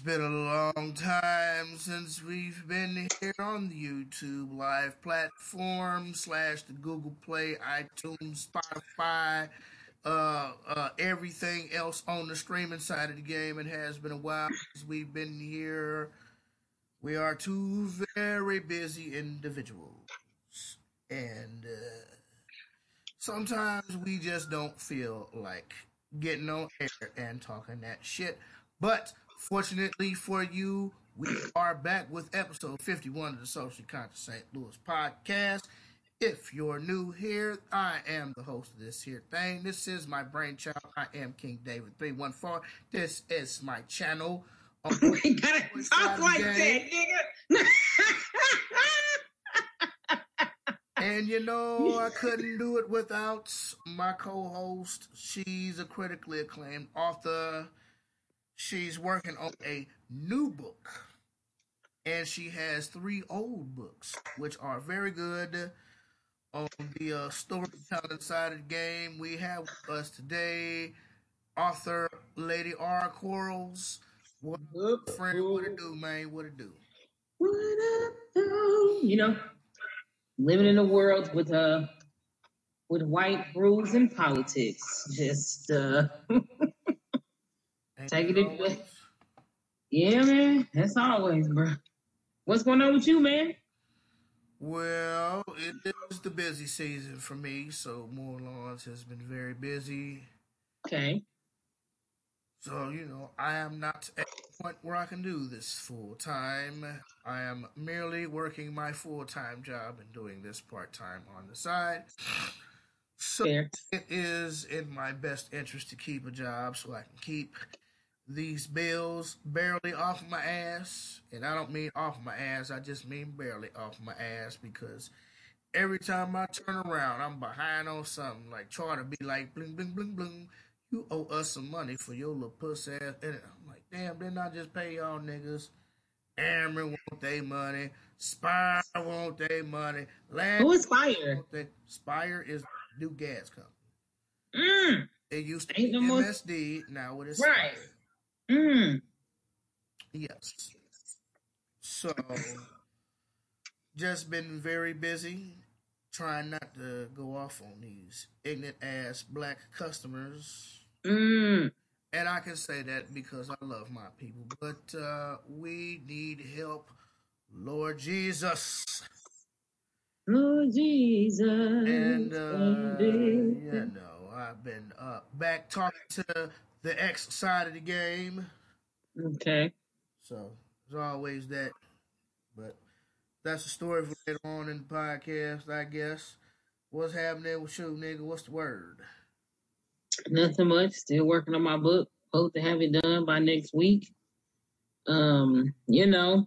been a long time since we've been here on the YouTube live platform slash the Google Play, iTunes, Spotify, uh, uh, everything else on the streaming side of the game. It has been a while since we've been here. We are two very busy individuals, and uh, sometimes we just don't feel like getting on air and talking that shit. But fortunately for you, we are back with episode 51 of the Socially Conscious St. Louis podcast. If you're new here, I am the host of this here thing. This is my brainchild. I am King David 314. This is my channel. On We gotta talk like that, nigga. And you know, I couldn't do it without my co host. She's a critically acclaimed author. She's working on a new book. And she has three old books, which are very good. On the uh, storytelling side of the game, we have with us today author Lady R. Quarles. What Whoop, friend, what it do, man? What it do? What up, though? You know, living in a world with uh with white rules and politics. Just uh Ain't Take it always? away. yeah, man. That's always, bro. What's going on with you, man? Well, it is the busy season for me, so Moore Lawns has been very busy. Okay. So, you know, I am not at the point where I can do this full time. I am merely working my full time job and doing this part time on the side. So Fair. it is in my best interest to keep a job so I can keep these bills barely off my ass. And I don't mean off my ass, I just mean barely off my ass because every time I turn around, I'm behind on something. Like try to be like bling bling bling bling. You owe us some money for your little puss ass. And I'm like, damn, didn't I just pay y'all niggas? Ameren want their money. Spire want their money. Land Who is want their Spire is new gas company. Mm. It used to Ain't be no more- MSD, now it is Right. Mm. Yes. So, just been very busy trying not to go off on these ignorant ass black customers. Mm. And I can say that because I love my people. But uh, we need help, Lord Jesus. Lord Jesus. And, uh, you know, I've been uh, back talking to the X side of the game. Okay. So there's always that. But that's a story for later on in the podcast, I guess. What's happening with you, nigga? What's the word? Nothing much. Still working on my book. Hope to have it done by next week. Um, you know,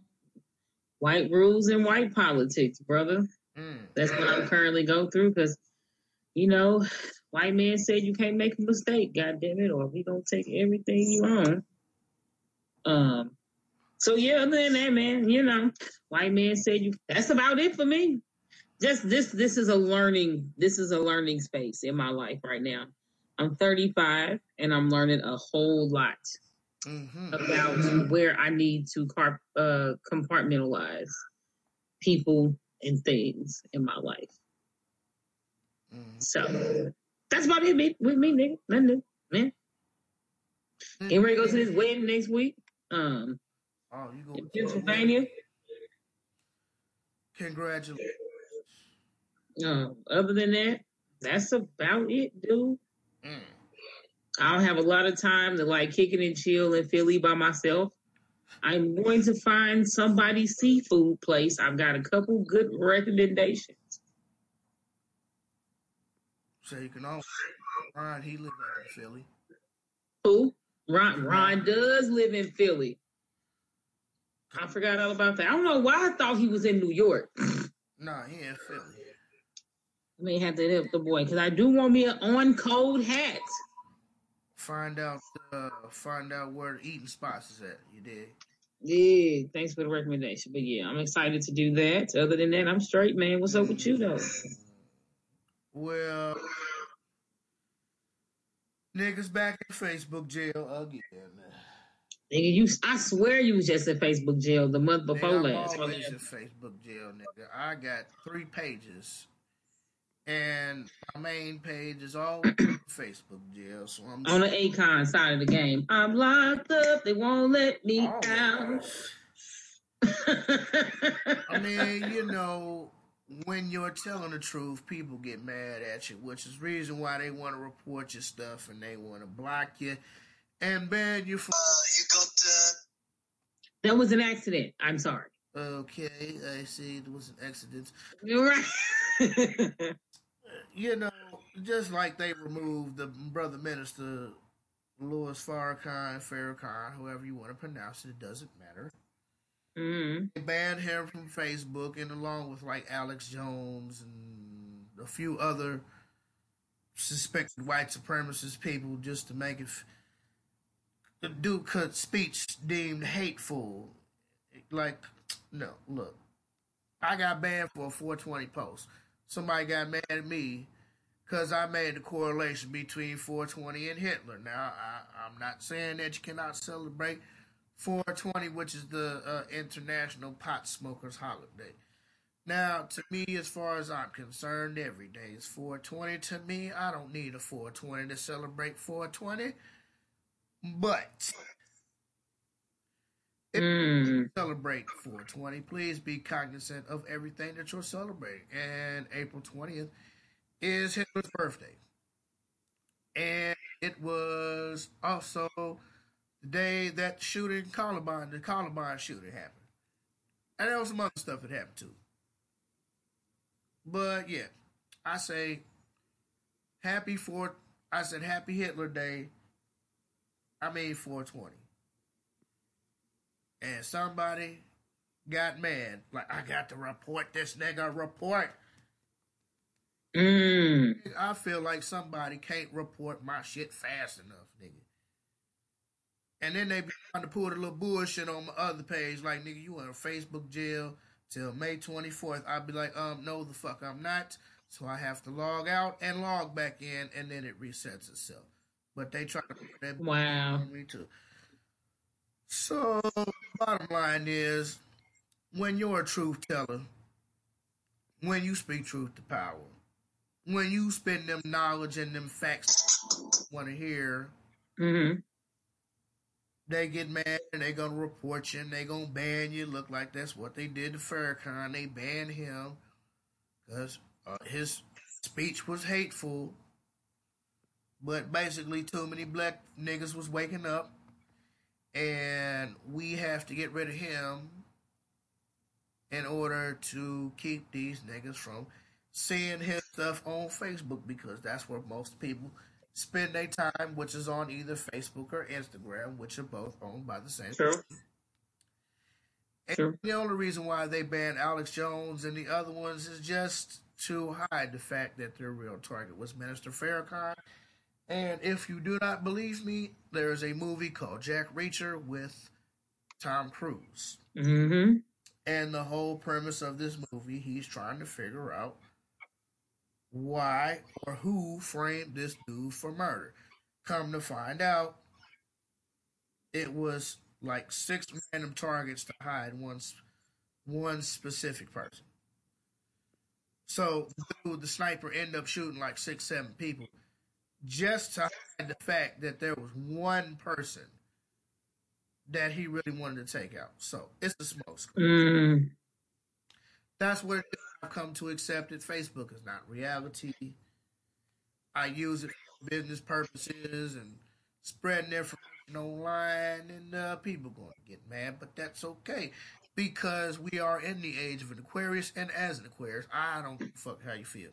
white rules and white politics, brother. Mm. That's what I'm currently going through because, you know, white man said you can't make a mistake, God damn it, or we gonna take everything you own. Um, so yeah, other than that, man, you know, white man said you. That's about it for me. Just this, this is a learning. This is a learning space in my life right now. I'm 35 and I'm learning a whole lot hmm about where I need to car- uh, compartmentalize people and things in my life. mm So that's about it me, with me, nigga. Nothing new, man. Getting ready to go to this wedding next week. Um, Oh, you go in Pennsylvania. Congratulations. Um, other than that, that's about it, dude. Mm. I don't have a lot of time to like kick it and chill in Philly by myself. I'm going to find somebody's seafood place. I've got a couple good recommendations. So you can also Ron, he lives out in Philly. Who? Ron, Ron does live in Philly. I forgot all about that. I don't know why I thought he was in New York. Nah, he in Philly. I may have to help the boy because I do want me an on cold hat. Find out uh find out where the eating spots is at. You did. Yeah, thanks for the recommendation. But yeah, I'm excited to do that. Other than that, I'm straight, man. What's up with you though? Well, niggas back in Facebook jail again. Nigga, you, I swear you was just in Facebook jail the month before nigga, last. I'm always in Facebook jail, nigga. I got three pages, and my main page is all Facebook jail. So I'm on the Acon side of the game. I'm locked up. They won't let me oh, always. out. I mean, you know, when you're telling the truth, people get mad at you, which is reason why they want to report your stuff and they want to block you and ban you from. you got uh, that was an accident. I'm sorry. Okay, I see. It was an accident. You're right. You know, just like they removed the brother minister Louis Farrakhan, Farrakhan, whoever you want to pronounce it, it doesn't matter. Mm banned him from Facebook, and along with like Alex Jones and a few other suspected white supremacist people, just to make it. F- the dude cut speech deemed hateful. Like, no, look, I got banned for a 420 post. Somebody got mad at me because I made the correlation between 420 and Hitler. Now, I, I'm not saying that you cannot celebrate 420, which is the uh, International Pot Smokers Holiday. Now, to me, as far as I'm concerned, every day is 420. To me, I don't need a 420 to celebrate 420. But if mm celebrate 420, please be cognizant of everything that you're celebrating. And April 20th is Hitler's birthday. And it was also the day that shooting Columbine, the Columbine shooting happened. And there was some other stuff that happened too. But yeah, I say happy for I said happy Hitler Day. I mean 420. And somebody got mad. Like I got to report this nigga report. mm I feel like somebody can't report my shit fast enough, nigga. And then they be trying to pull the little bullshit on my other page, like nigga, you in a Facebook jail till May twenty fourth. I'd be like, um, no, the fuck, I'm not. So I have to log out and log back in, and then it resets itself. But they try to put that Wow. on me too. So, bottom line is, when you're a truth teller, when you speak truth to power, when you spend them knowledge and them facts want to hear, hmm they get mad and they gonna report you and they gonna ban you. Look like that's what they did to Farrakhan. They banned him because uh, his speech was hateful. But basically, too many black niggas was waking up, and we have to get rid of him in order to keep these niggas from seeing his stuff on Facebook because that's where most people spend their time, which is on either Facebook or Instagram, which are both owned by the same. True. And True. the only reason why they banned Alex Jones and the other ones is just to hide the fact that their real target was Minister Farrakhan. And if you do not believe me, there is a movie called Jack Reacher with Tom Cruise. hmm And the whole premise of this movie, he's trying to figure out why or who framed this dude for murder. Come to find out, it was like six random targets to hide one one specific person. So the dude, the sniper ended up shooting like six, seven people just to hide the fact that there was one person that he really wanted to take out. So it's a smoke screen. mm That's what I've come to accept it. Facebook is not reality. I use it for business purposes and spreading information online, and uh, people going to get mad, but that's okay because we are in the age of an Aquarius, and as an Aquarius, I don't give a fuck how you feel.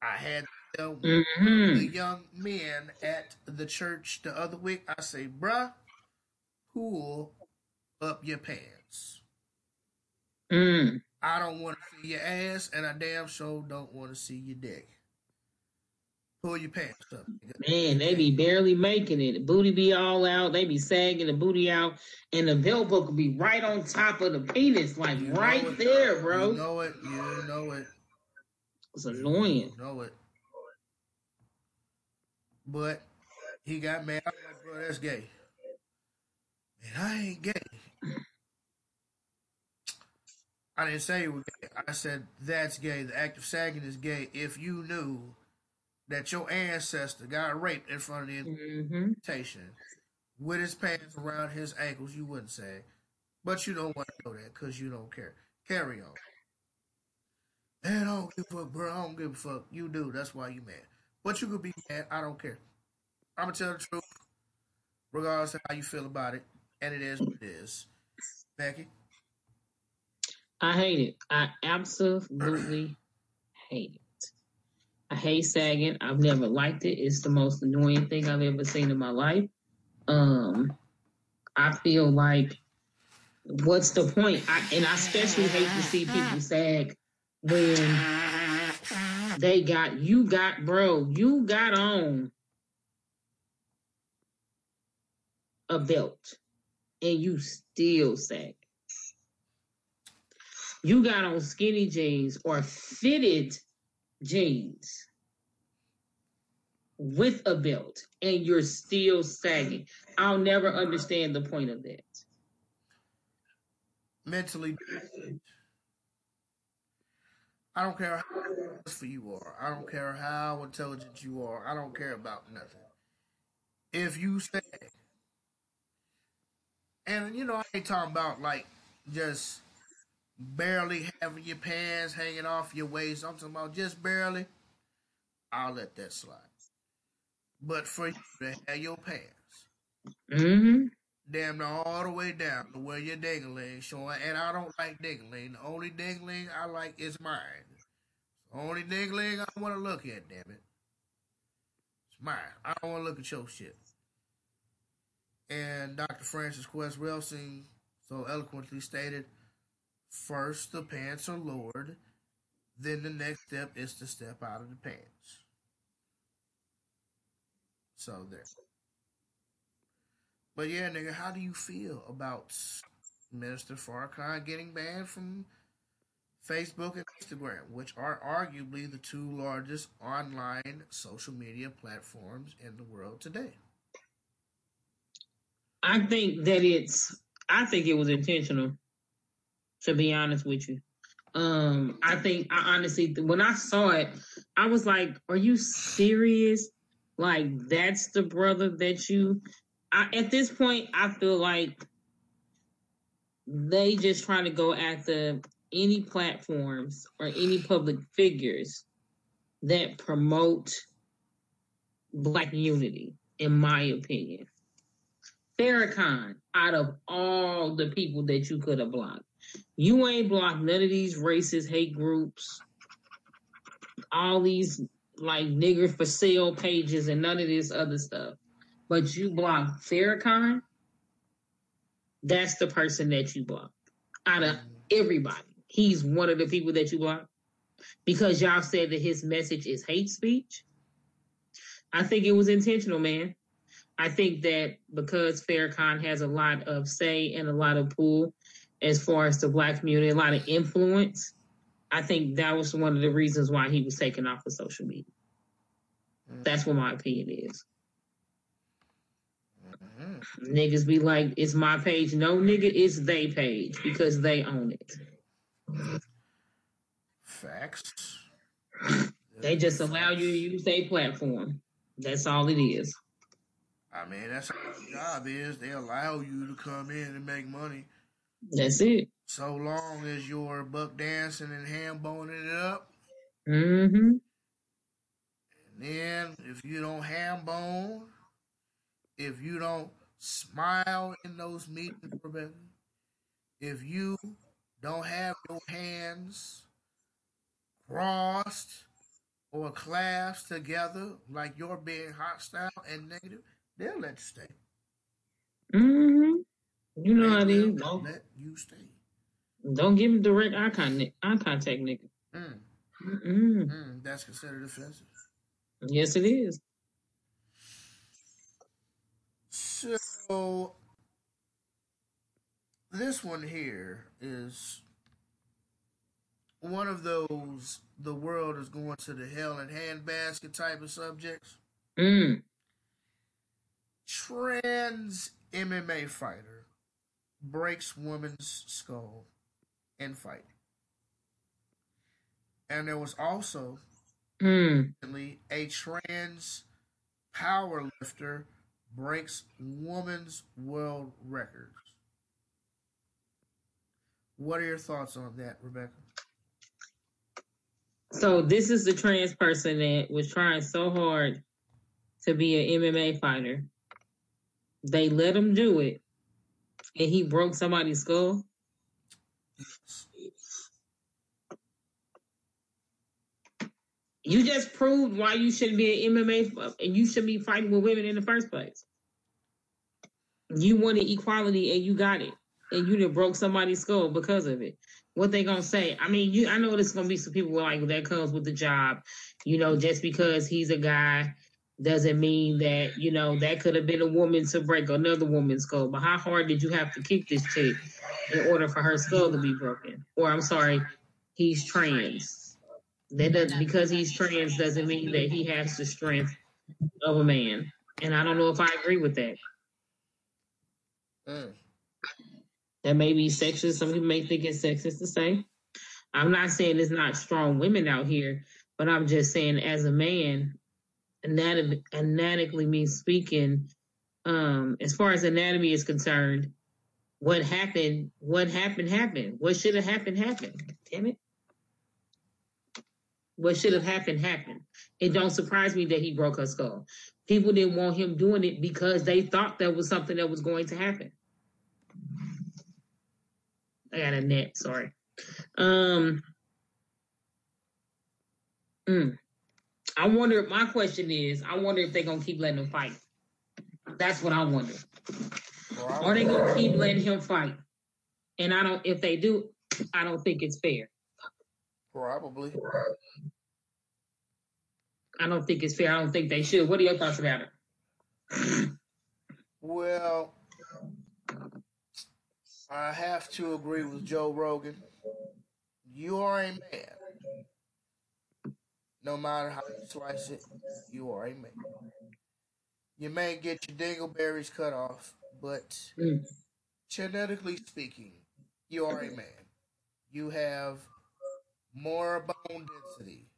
I had to tell hmm the young men at the church the other week. I say, bruh, pull up your pants. mm I don't want to see your ass, and I damn sure don't want to see your dick. Pull your pants up. nigga. Man, they be barely making it. The booty be all out. They be sagging the booty out, and the belt buckle be right on top of the penis, like You right it. there, bro. You know it. You know it. It's annoying. You know it. But he got mad. I'm like, bro, that's gay. And I ain't gay. I didn't say you were gay. I said that's gay. The act of sagging is gay if you knew that your ancestor got raped in front of the Mm-hmm. with his pants around his ankles, you wouldn't say. But you don't want to know that because you don't care. Carry on. Man, I don't give a fuck, bro. I don't give a fuck. You do. That's why you mad. But you could be mad. I don't care. I'm going to tell the truth, regardless of how you feel about it. And it is what it is. Becky? I hate it. I absolutely hate it. I hate sagging. I've never liked it. It's the most annoying thing I've ever seen in my life. Um, I feel like, what's the point? I, and I especially hate to see people sag when they got you got bro, you got on a belt and you still sag. You got on skinny jeans or fitted jeans with a belt and you're still sagging. I'll never understand the point of that. Mentally. I don't care how successful you are. I don't care how intelligent you are. I don't care about nothing. If you sag, and you know, I ain't talking about like just barely having your pants hanging off your waist. I'm talking about just barely. I'll let that slide. But for you to have your pants Mm-hmm. damn near all the way down to where your dingling showing, and I don't like dingling. The only dingling I like is mine. The only dingling I want to look at, damn it. It's mine. I don't want to look at your shit. And Dr. Frances Cress Welsing so eloquently stated first the pants are lowered, then the next step is to step out of the pants. So there. But yeah, nigga, how do you feel about Minister Farrakhan getting banned from Facebook and Instagram, which are arguably the two largest online social media platforms in the world today? I think that it's I think it was intentional, to be honest with you. Um, I think I honestly when I saw it, I was like, Are you serious? Like that's the brother that you I, at this point I feel like they just trying to go after any platforms or any public figures that promote black unity, in my opinion. Farrakhan, out of all the people that you could have blocked, you ain't blocked none of these racist hate groups, all these like nigger for sale pages, and none of this other stuff. But you blocked Farrakhan. That's the person that you blocked out of everybody. He's one of the people that you blocked because y'all said that his message is hate speech. I think it was intentional, man. I think that because Farrakhan has a lot of say and a lot of pull as far as the black community, a lot of influence, I think that was one of the reasons why he was taken off of social media. That's what my opinion is. Mm-hmm. Niggas be like, it's my page. No, nigga, it's they page because they own it. Facts. They just allow you to use their platform. That's all it is. I mean, that's how your job is. They allow you to come in and make money That's it. so long as you're buck dancing and ham boning it up. Mm-hmm. And then if you don't ham bone, if you don't smile in those meetings, Rebecca, if you don't have your hands crossed or clasped together like you're being hostile and negative, they'll let you stay. Mm-hmm. You know how They Don't, let you stay. don't give him direct eye contact, eye contact, nigga. Mm, Mm-mm. mm, that's considered offensive. Yes, it is. So this one here is one of those the world is going to the hell in handbasket type of subjects. Mm. Trans MMA fighter breaks woman's skull in fight. And there was also Mm. a trans power lifter breaks woman's world records. What are your thoughts on that, Rebecca? So this is the trans person that was trying so hard to be an MMA fighter. They let him do it, and he broke somebody's skull. You just proved why you shouldn't be an MMA and you should be fighting with women in the first place. You wanted equality and you got it, and you done broke somebody's skull because of it. What they gonna say? I mean, you I know there's gonna be some people like that comes with the job. You know, just because he's a guy doesn't mean that you know that could have been a woman to break another woman's skull. But how hard did you have to kick this chick in order for her skull to be broken? Or I'm sorry, he's trans. That does because he's trans doesn't mean that he has the strength of a man. And I don't know if I agree with that. Mm. That may be sexist. Some people may think it's sexist to say. I'm not saying there's not strong women out here, but I'm just saying as a man, anatomy, anatomically speaking, um, as far as anatomy is concerned, what happened, what happened, happened. What should have happened, happened. Damn it. What should have happened, happened. It don't surprise me that he broke her skull. People didn't want him doing it because they thought that was something that was going to happen. I got a net, sorry. Um mm. I wonder my question is, I wonder if they're gonna keep letting him fight. That's what I wonder. Are they gonna keep letting him fight? And I don't if they do, I don't think it's fair. Probably. I don't think it's fair. I don't think they should. What are your thoughts about it? Well, I have to agree with Joe Rogan. You are a man. No matter how you slice it, you are a man. You may get your dingleberries cut off, but Mm. genetically speaking, you are a man. You have more bone density.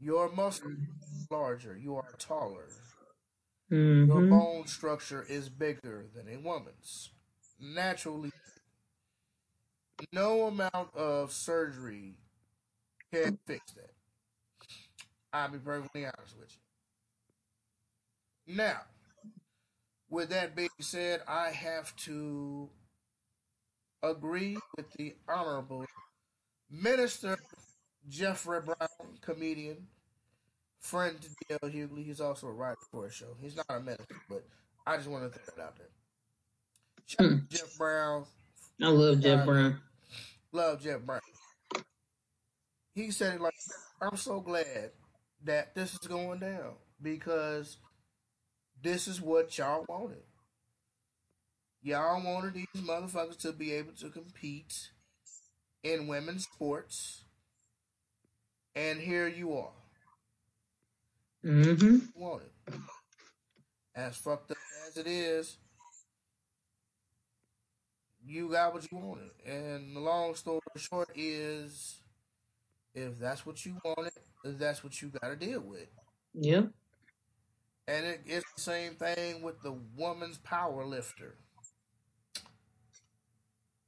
Your muscles are larger. You are taller. Your hmm bone structure is bigger than a woman's. Naturally, no amount of surgery can fix that. I'll be perfectly honest with you. Now, with that being said, I have to agree with the Honorable Minister Jeffrey Brown, comedian, friend to D.L. Hughley. He's also a writer for a show. He's not a minister, but I just want to throw that out there. Shout out Hmm. Jeff Brown. I love Jeff Brown. Love Jeff Brown. He said it like, I'm so glad that this is going down because this is what y'all wanted. Y'all wanted these motherfuckers to be able to compete in women's sports. And here you are. Mm-hmm. Want it. As fucked up as it is, you got what you wanted. And the long story short is if that's what you wanted, that's what you gotta deal with. Yeah. And it, it's the same thing with the woman's power lifter.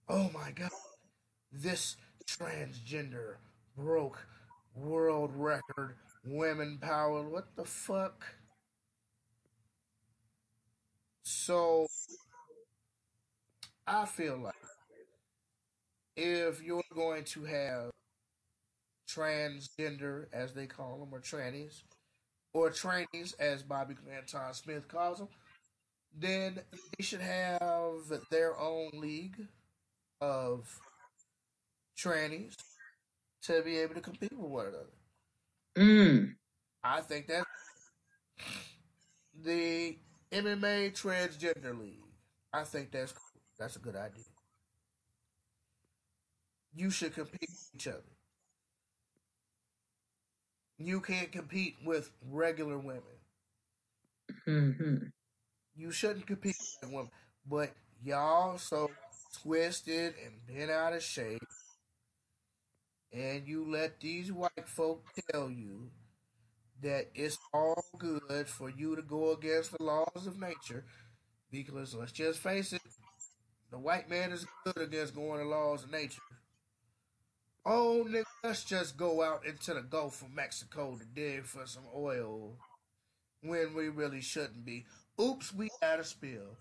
Oh my god. This transgender broke world record women power. What the fuck? So I feel like if you're going to have transgender, as they call them, or trannies, or trainees, as Bobby Clanton Smith calls them, then they should have their own league of trannies to be able to compete with one another. Mm. I think that the MMA Transgender League, I think that's cool. That's a good idea. You should compete with each other. You can't compete with regular women. hmm You shouldn't compete with women, but y'all so twisted and bent out of shape, and you let these white folk tell you that it's all good for you to go against the laws of nature, because let's just face it, the white man is good against going the laws of nature. Oh, nigga, let's just go out into the Gulf of Mexico to dig for some oil when we really shouldn't be. Oops, we had a spill.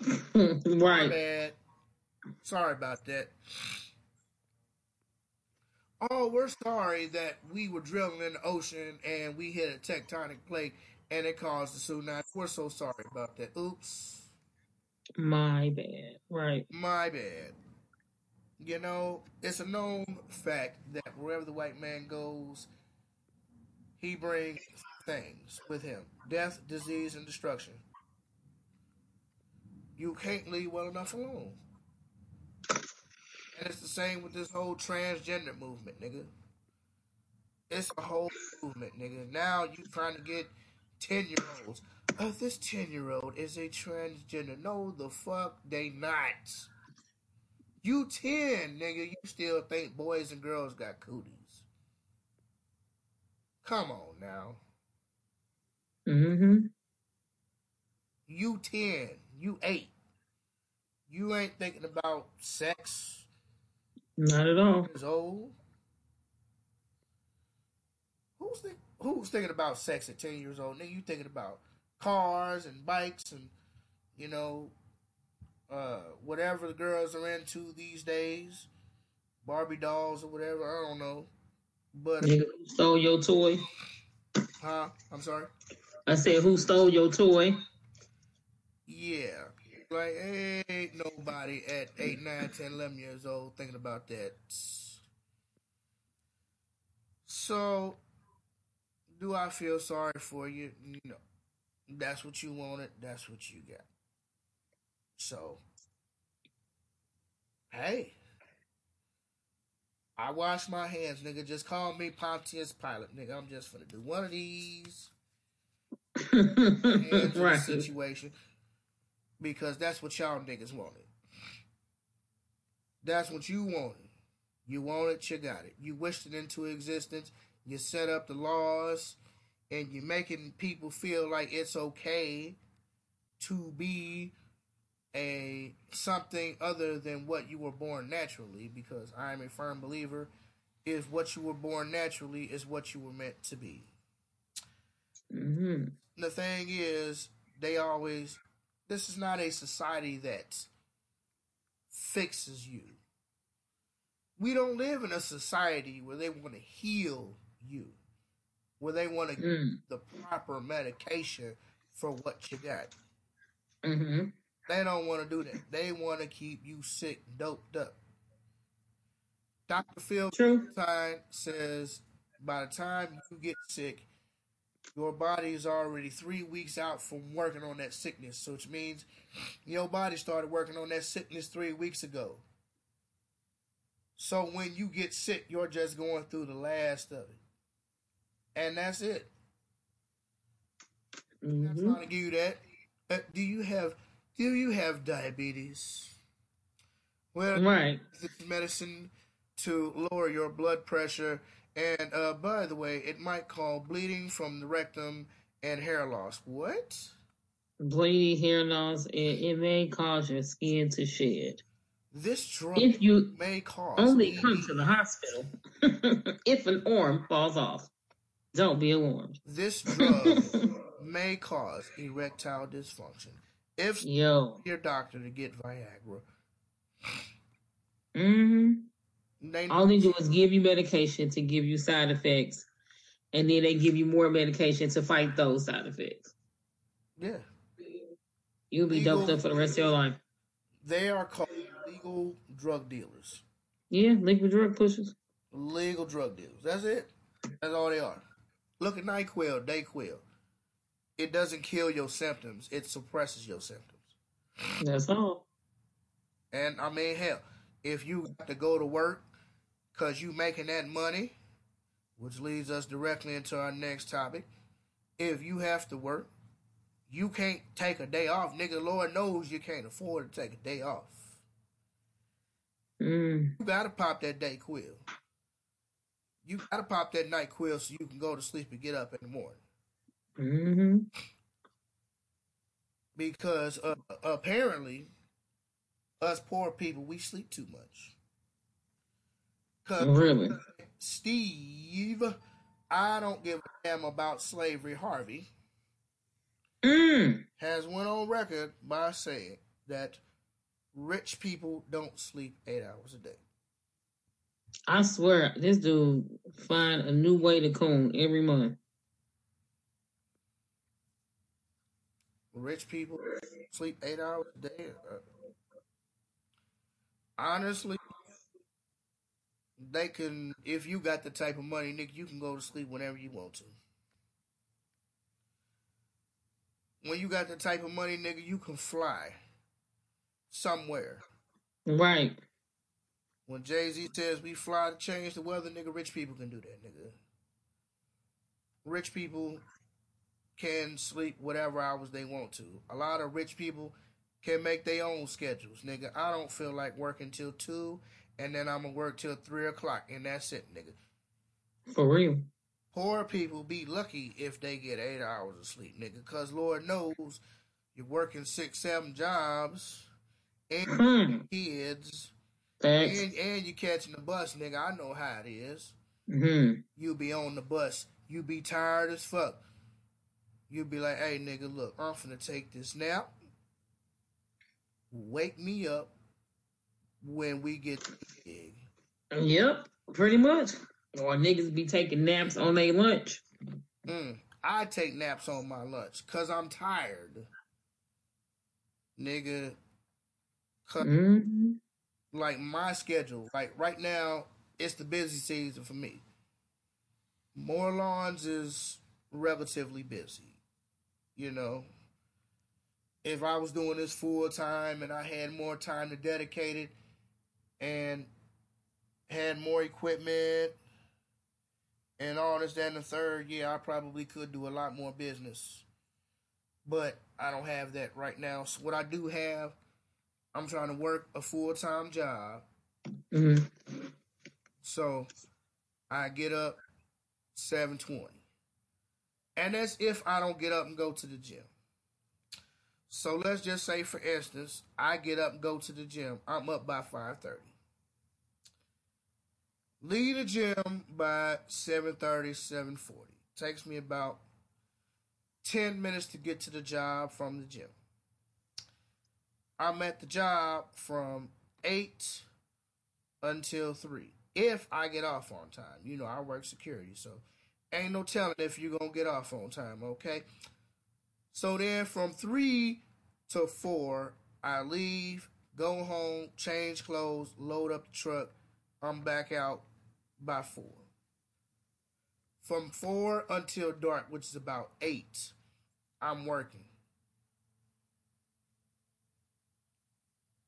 My right. bad. Sorry about that. Oh, we're sorry that we were drilling in the ocean and we hit a tectonic plate and it caused a tsunami. We're so sorry about that. Oops. My bad. Right. My bad. You know, it's a known fact that wherever the white man goes, he brings things with him death, disease, and destruction. You can't leave well enough alone. And it's the same with this whole transgender movement, nigga. It's a whole movement, nigga. Now you trying to get 10 year olds. Oh, this 10 year old is a transgender. No, the fuck they not. You 10, nigga. You still think boys and girls got cooties. Come on now. Mm-hmm. You 10. You 8. You ain't thinking about sex. Not at all. Years old. Who's think, who's thinking about sex at 10 years old? Nigga, you thinking about cars and bikes and, you know, uh, whatever the girls are into these days. Barbie dolls or whatever. I don't know. But, Nigga, who stole your toy? huh? I'm sorry? I said, who stole your toy? Yeah. Like, ain't nobody at 8, 9, 10, 11 years old thinking about that. So, do I feel sorry for you? No. That's what you wanted. That's what you got. So, hey. I wash my hands, nigga. Just call me Pontius Pilate, nigga. I'm just gonna do one of these hands in the right. situation because that's what y'all niggas wanted. That's what you wanted. You want it, you got it. You wished it into existence. You set up the laws, and you're making people feel like it's okay to be a something other than what you were born naturally. Because I'm a firm believer, if what you were born naturally is what you were meant to be. hmm The thing is, they always. This is not a society that fixes you. We don't live in a society where they want to heal you, where they want to give Mm. the proper medication for what you got. hmm They don't want to do that. They want to keep you sick, doped up. Dr. Phil True. Says by the time you get sick, your body is already three weeks out from working on that sickness. So which means your body started working on that sickness three weeks ago. So when you get sick, you're just going through the last of it. And that's it. I'm not hmm trying to give you that. Uh, do you have do you have diabetes? Well, Right. this medicine to lower your blood pressure. And uh, by the way, it might cause bleeding from the rectum and hair loss. What? Bleeding, hair loss, and it may cause your skin to shed. This drug If you may cause only come to the hospital if an arm falls off. Don't be alarmed. This drug may cause erectile dysfunction. If Yo. your doctor to get Viagra. hmm They All they do is give you medication to give you side effects, and then they give you more medication to fight those side effects. yeah, You'll be doped up for the rest of your life. They are called legal drug dealers. Yeah, legal drug pushers. Legal drug dealers. That's it. That's all they are. Look at NyQuil, Dayquil. It doesn't kill your symptoms. It suppresses your symptoms. That's all. And I mean, hell, if you have to go to work because you making that money, which leads us directly into our next topic. If you have to work, you can't take a day off, nigga. Lord knows you can't afford to take a day off. Mm. You gotta pop that DayQuil. You gotta pop that NyQuil so you can go to sleep and get up in the morning. Mm-hmm. Because uh, apparently, us poor people we sleep too much. Cause Really? Steve, I don't give a damn about slavery. Harvey Mm. has went on record by saying that rich people don't sleep eight hours a day. I swear, this dude find a new way to coon every month. Rich people sleep eight hours a day. Uh, honestly, they can. If you got the type of money, Nick, you can go to sleep whenever you want to. When you got the type of money, nigga, you can fly somewhere. Right. When Jay Z says we fly to change the weather, nigga, rich people can do that, nigga. Rich people can sleep whatever hours they want to. A lot of rich people can make their own schedules, nigga. I don't feel like working till two, and then I'm gonna work till three o'clock, and that's it, nigga. For real. Poor people be lucky if they get eight hours of sleep, nigga. Cause Lord knows you're working six, seven jobs, and Hmm. kids, and, and you catching the bus, nigga. I know how it is. hmm You be on the bus. You be tired as fuck. You be like, hey, nigga, look, I'm finna take this nap. Wake me up when we get the gig. Yep. Pretty much. Or niggas be taking naps on their lunch. Mm, I take naps on my lunch because I'm tired. Nigga, 'cause, hmm like my schedule, like right now, it's the busy season for me. More lawns is relatively busy. You know, if I was doing this full time and I had more time to dedicate it and had more equipment and all this, that, and the third, yeah, I probably could do a lot more business. But I don't have that right now. So what I do have, I'm trying to work a full time job. hmm So I get up 720. And that's if I don't get up and go to the gym. So let's just say for instance, I get up and go to the gym. I'm up by 5:30. Leave the gym by 7:30, 7:40. Takes me about 10 minutes to get to the job from the gym. I'm at the job from 8 until 3 if I get off on time. You know, I work security, so ain't no telling if you're going to get off on time, okay? So then from 3 to 4, I leave, go home, change clothes, load up the truck. I'm back out by 4. From 4 until dark, which is about 8, I'm working.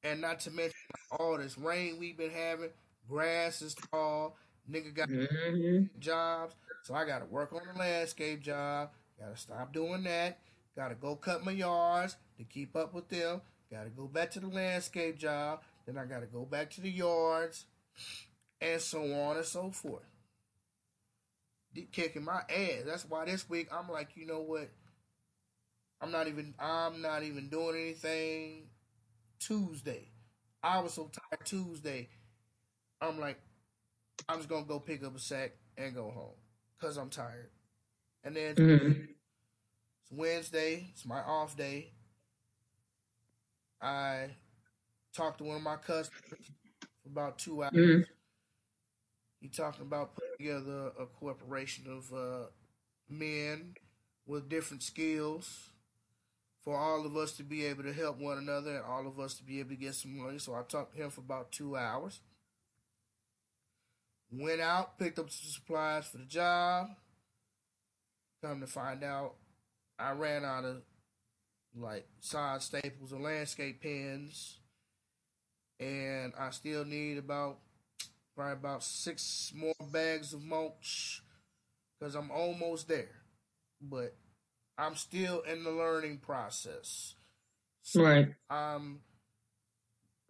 And not to mention all this rain we've been having, grass is tall, nigga got hmm jobs, so I gotta work on the landscape job. Gotta stop doing that. Gotta go cut my yards to keep up with them. Gotta go back to the landscape job. Then I gotta go back to the yards, and so on and so forth. Kicking my ass. That's why this week I'm like, you know what? I'm not even. I'm not even doing anything. Tuesday, I was so tired. Tuesday, I'm like, I'm just gonna go pick up a sack and go home because I'm tired. And then hmm it's Wednesday, it's my off day. I talked to one of my customers for about two hours. hmm He talking about putting together a corporation of uh, men with different skills for all of us to be able to help one another and all of us to be able to get some money. So I talked to him for about two hours. Went out, picked up some supplies for the job. Come to find out, I ran out of like side staples and landscape pens, and I still need about probably about six more bags of mulch because I'm almost there. But I'm still in the learning process. So Right. I'm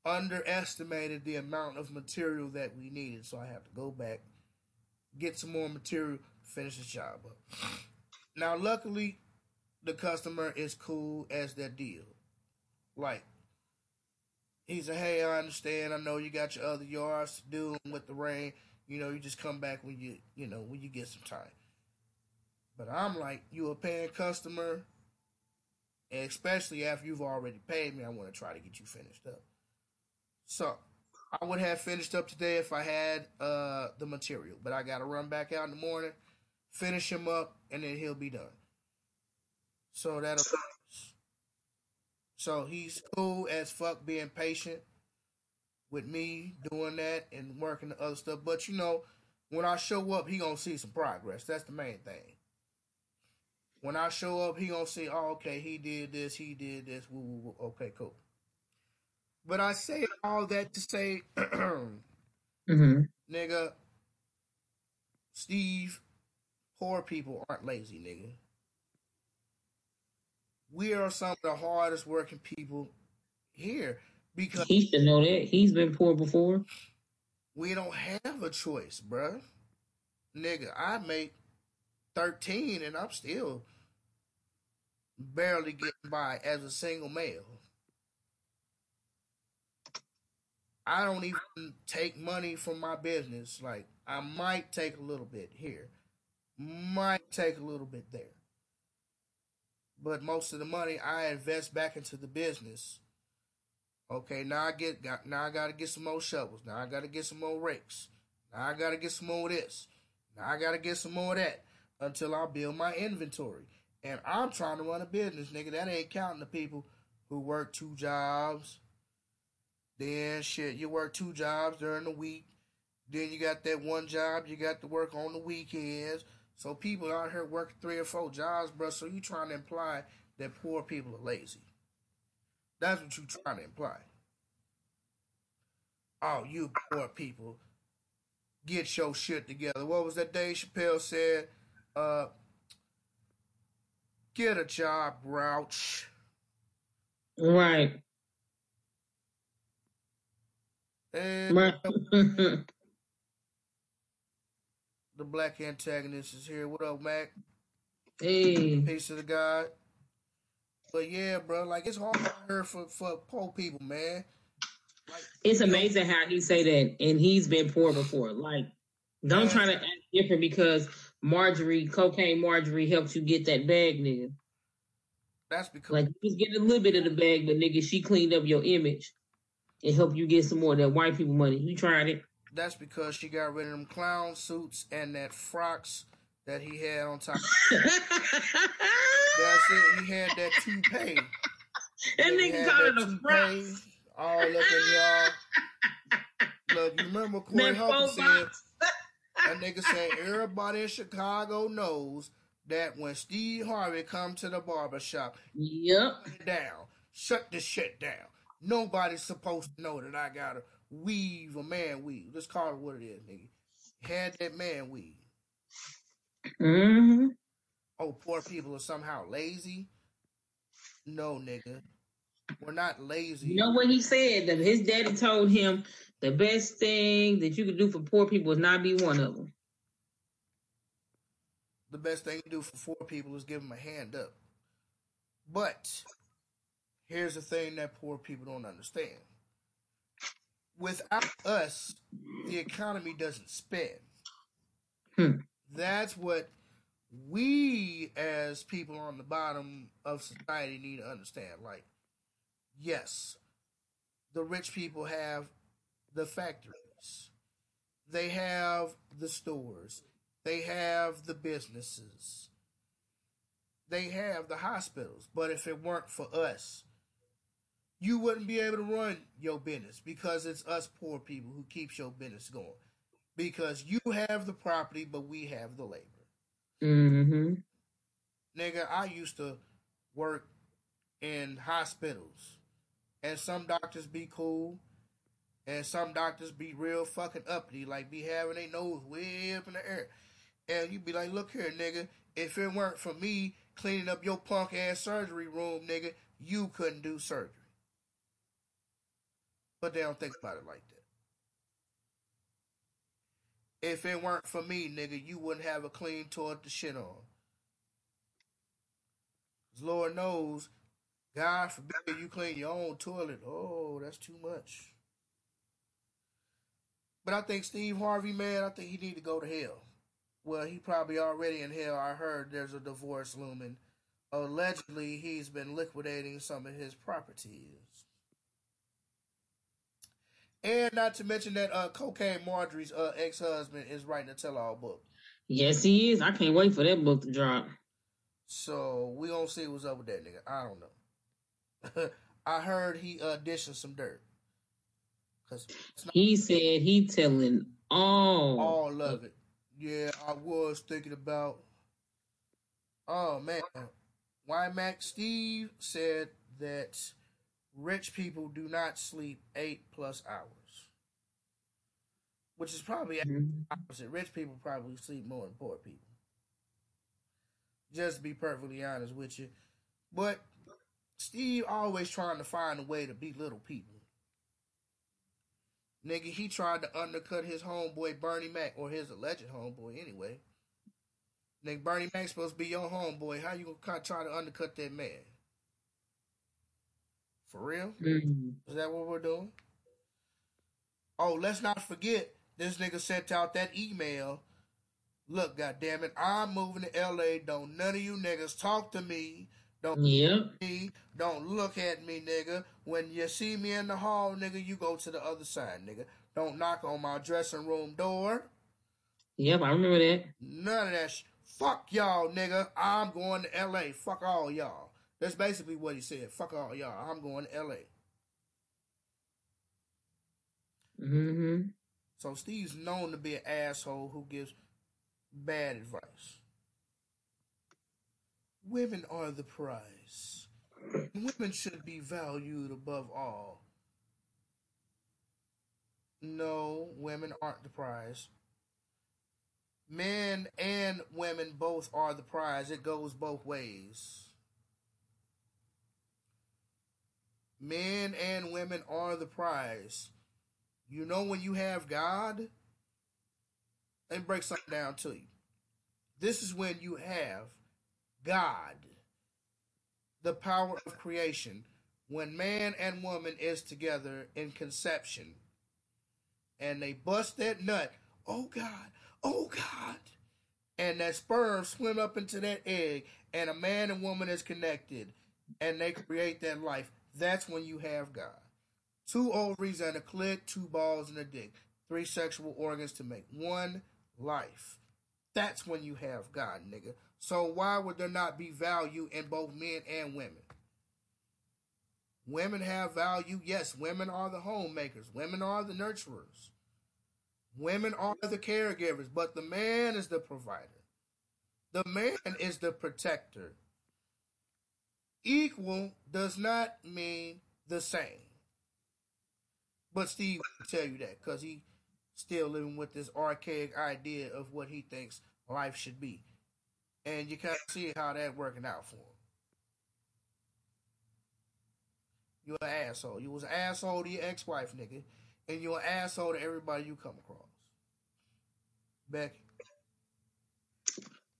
underestimated the amount of material that we needed, so I have to go back, get some more material, finish the job up. Now, luckily, the customer is cool as that deal. Like, he said, "Hey, I understand. I know you got your other yards to do with the rain. You know, you just come back when you, you know, when you get some time." But I'm like, you a paying customer, and especially after you've already paid me, I want to try to get you finished up. So I would have finished up today if I had uh, the material, but I got to run back out in the morning, finish him up, and then he'll be done. So that'll. So he's cool as fuck, being patient with me doing that and working the other stuff. But you know, when I show up, he gonna see some progress. That's the main thing. When I show up, he gonna see, oh, okay, he did this, he did this. Woo, woo, woo. Okay, cool. But I say all that to say, hmm nigga, Steve, poor people aren't lazy, nigga. We are some of the hardest working people here because He should know that. He's been poor before. we don't have a choice, bruh. Nigga, I make 13 and I'm still barely getting by as a single male. I don't even take money from my business. Like, I might take a little bit here, might take a little bit there. But most of the money I invest back into the business. Okay, now I get got now I gotta get some more shovels. Now I gotta get some more rakes. Now I gotta get some more of this. Now I gotta get some more of that until I build my inventory. And I'm trying to run a business, nigga. That ain't counting the people who work two jobs. Then shit, you work two jobs during the week. Then you got that one job you got to work on the weekends. So people out here working three or four jobs, bro. So you trying to imply that poor people are lazy. That's what you trying to imply. Oh, you poor people. Get your shit together. What was that Dave Chappelle said? Uh get a job, grouch. Right. And uh, the black antagonist is here. What up, Mac? hey. Peace to the God. But yeah, bro, like it's hard out here for, for poor people, man. Like It's amazing how he say that, and he's been poor before. Like, don't try to act different because Marjorie, cocaine Marjorie, helped you get that bag, nigga. that's because Like, you was getting a little bit of the bag, but nigga, she cleaned up your image and help you get some more of that white people money. You tried it. that's because she got rid of them clown suits and that frocks that he had on top. that That's it. He had that toupee. Nigga nigga called that it a toupee. frock. All looking y'all. Look, you remember Corey That faux said that nigga said everybody in Chicago knows that when Steve Harvey come to the barber shop, Yep. down, shut this shit down. Nobody's supposed to know that I got a weave, a man weave. Let's call it what it is, nigga. Had that man weave. hmm Oh, poor people are somehow lazy. No, nigga. We're not lazy. You know what he said? That his daddy told him the best thing that you could do for poor people is not be one of them. the best thing to do for poor people is give them a hand up. But here's the thing that poor people don't understand. Without us, the economy doesn't spin. Hmm. That's what we as people on the bottom of society need to understand. Like, yes, the rich people have the factories. They have the stores. They have the businesses. They have the hospitals. But if it weren't for us, you wouldn't be able to run your business because it's us poor people who keeps your business going. Because you have the property, but we have the labor. hmm Nigga, I used to work in hospitals. And some doctors be cool. And some doctors be real fucking uppity, like be having their nose way up in the air. And you be like, look here, nigga, if it weren't for me cleaning up your punk ass surgery room, nigga, you couldn't do surgery. But they don't think about it like that. If it weren't for me, nigga, you wouldn't have a clean toilet to shit on. Lord knows, God forbid you clean your own toilet. Oh, that's too much. But I think Steve Harvey, man, I think he need to go to hell. Well, he probably already in hell. I heard there's a divorce looming. Allegedly, he's been liquidating some of his properties. And not to mention that uh, Cocaine Marjorie's uh, ex-husband is writing a tell-all book. Yes, he is. I can't wait for that book to drop. So we gonna see what's up with that nigga. I don't know. I heard he auditioned some dirt. Cause he said he telling all all of it. Yeah, I was thinking about. Oh man, why Max Steve said that rich people do not sleep eight plus hours, which is probably mm-hmm. opposite. Rich people probably sleep more than poor people. Just to be perfectly honest with you, but Steve always trying to find a way to belittle people. Nigga, he tried to undercut his homeboy Bernie Mac, or his alleged homeboy anyway. Nigga, Bernie Mac's supposed to be your homeboy. How you gonna try to undercut that man? For real? Mm-hmm. Is that what we're doing? Oh, let's not forget this nigga sent out that email. Look, goddamn it, I'm moving to LA. Don't none of you niggas talk to me. Don't yep. me. Don't look at me, nigga. When you see me in the hall, nigga, you go to the other side, nigga. Don't knock on my dressing room door. Yep, I remember that. None of that. Sh- Fuck y'all, nigga. I'm going to L.A. Fuck all y'all. That's basically what he said. Fuck all y'all. I'm going to L.A. Mm-hmm. So Steve's known to be an asshole who gives bad advice. Women are the prize. Women should be valued above all. No, women aren't the prize. Men and women both are the prize. It goes both ways. Men and women are the prize. You know when you have God, let me break something down to you. This is when you have God, the power of creation, when man and woman is together in conception and they bust that nut, oh God, oh God, and that sperm swim up into that egg and a man and woman is connected and they create that life, that's when you have God. Two ovaries and a clit, two balls and a dick, three sexual organs to make one life. That's when you have God, nigga. So why would there not be value in both men and women? Women have value. Yes, women are the homemakers. Women are the nurturers. Women are the caregivers, but the man is the provider. The man is the protector. Equal does not mean the same. But Steve will tell you that because he still living with this archaic idea of what he thinks life should be and you kind of see how that working out for him. You're an asshole. You was an asshole to your ex-wife, nigga, and you're an asshole to everybody you come across. Becky.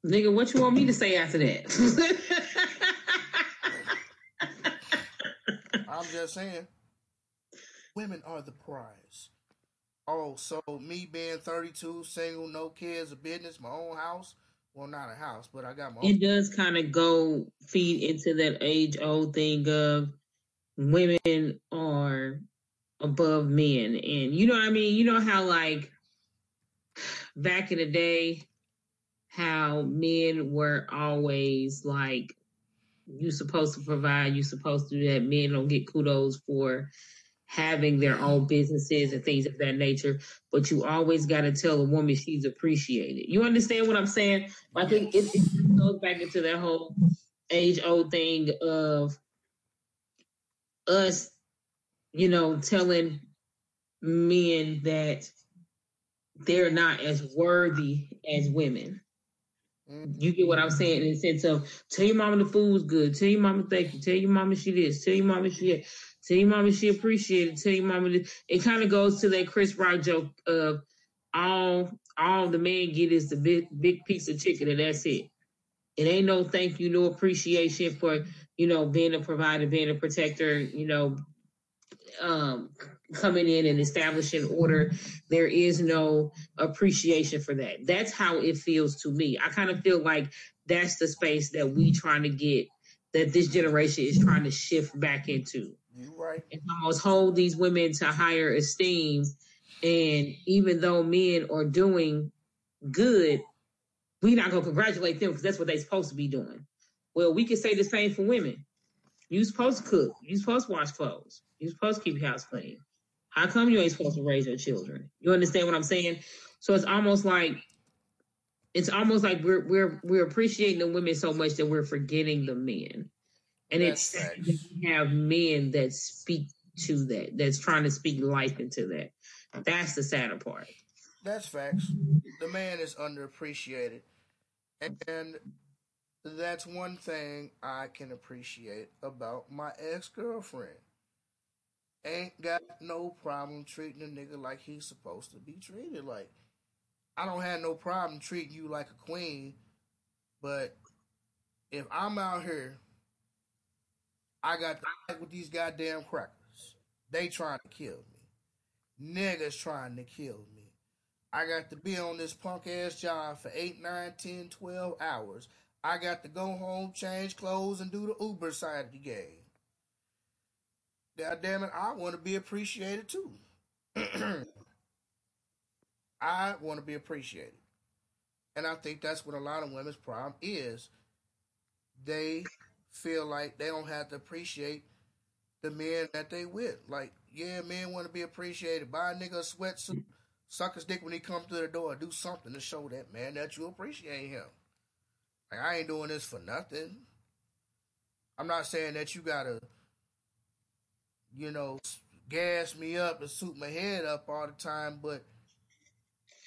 Nigga, what you want me to say after that? I'm just saying, women are the prize. Oh, so me being 32, single, no kids, a business, my own house, well, not a house, but I got my. It does kind of go feed into that age old thing of women are above men, and you know what I mean. You know how like back in the day, how men were always like, "You supposed to provide, you're supposed to do that." Men don't get kudos for having their own businesses and things of that nature, but you always got to tell a woman she's appreciated. You understand what I'm saying? I think it, it goes back into that whole age old thing of us, you know, telling men that they're not as worthy as women. Mm-hmm. You get what I'm saying in the sense of tell your mama the food's good, tell your mama thank you, tell your mama she this, tell your mama she that, tell your mama she appreciate it, tell your mama this. It kind of goes to that Chris Rock joke of all all the man get is the big big piece of chicken and that's it. It ain't no thank you, no appreciation for you know being a provider, being a protector, you know, um, coming in and establishing order. There is no appreciation for that. That's how it feels to me. I kind of feel like that's the space that we trying to get that this generation is trying to shift back into. You right. And almost hold these women to higher esteem. And even though men are doing good, we not gonna congratulate them because that's what they supposed to be doing. Well, we can say the same for women. You supposed to cook. You supposed to wash clothes. You supposed to keep your house clean. How come you ain't supposed to raise your children? You understand what I'm saying? So it's almost like it's almost like we're we're we're appreciating the women so much that we're forgetting the men. And That's it's facts. we have men that speak to that, that's trying to speak life into that. That's the sadder part. That's facts. The man is underappreciated. And that's one thing I can appreciate about my ex girlfriend. Ain't got no problem treating a nigga like he's supposed to be treated. Like, I don't have no problem treating you like a queen, but if I'm out here, I got to fight with these goddamn crackers. They trying to kill me. Niggas trying to kill me. I got to be on this punk ass job for 8, 9, 10, 12 hours. I got to go home, change clothes, and do the Uber side of the game. God damn it, I want to be appreciated too. I want to be appreciated. And I think that's what a lot of women's problem is. They feel like they don't have to appreciate the men that they with. Like, yeah, men want to be appreciated. Buy a nigga a sweatsuit, suck his dick when he come through the door, do something to show that man that you appreciate him. Like, I ain't doing this for nothing. I'm not saying that you gotta, you know, gas me up and suit my head up all the time, but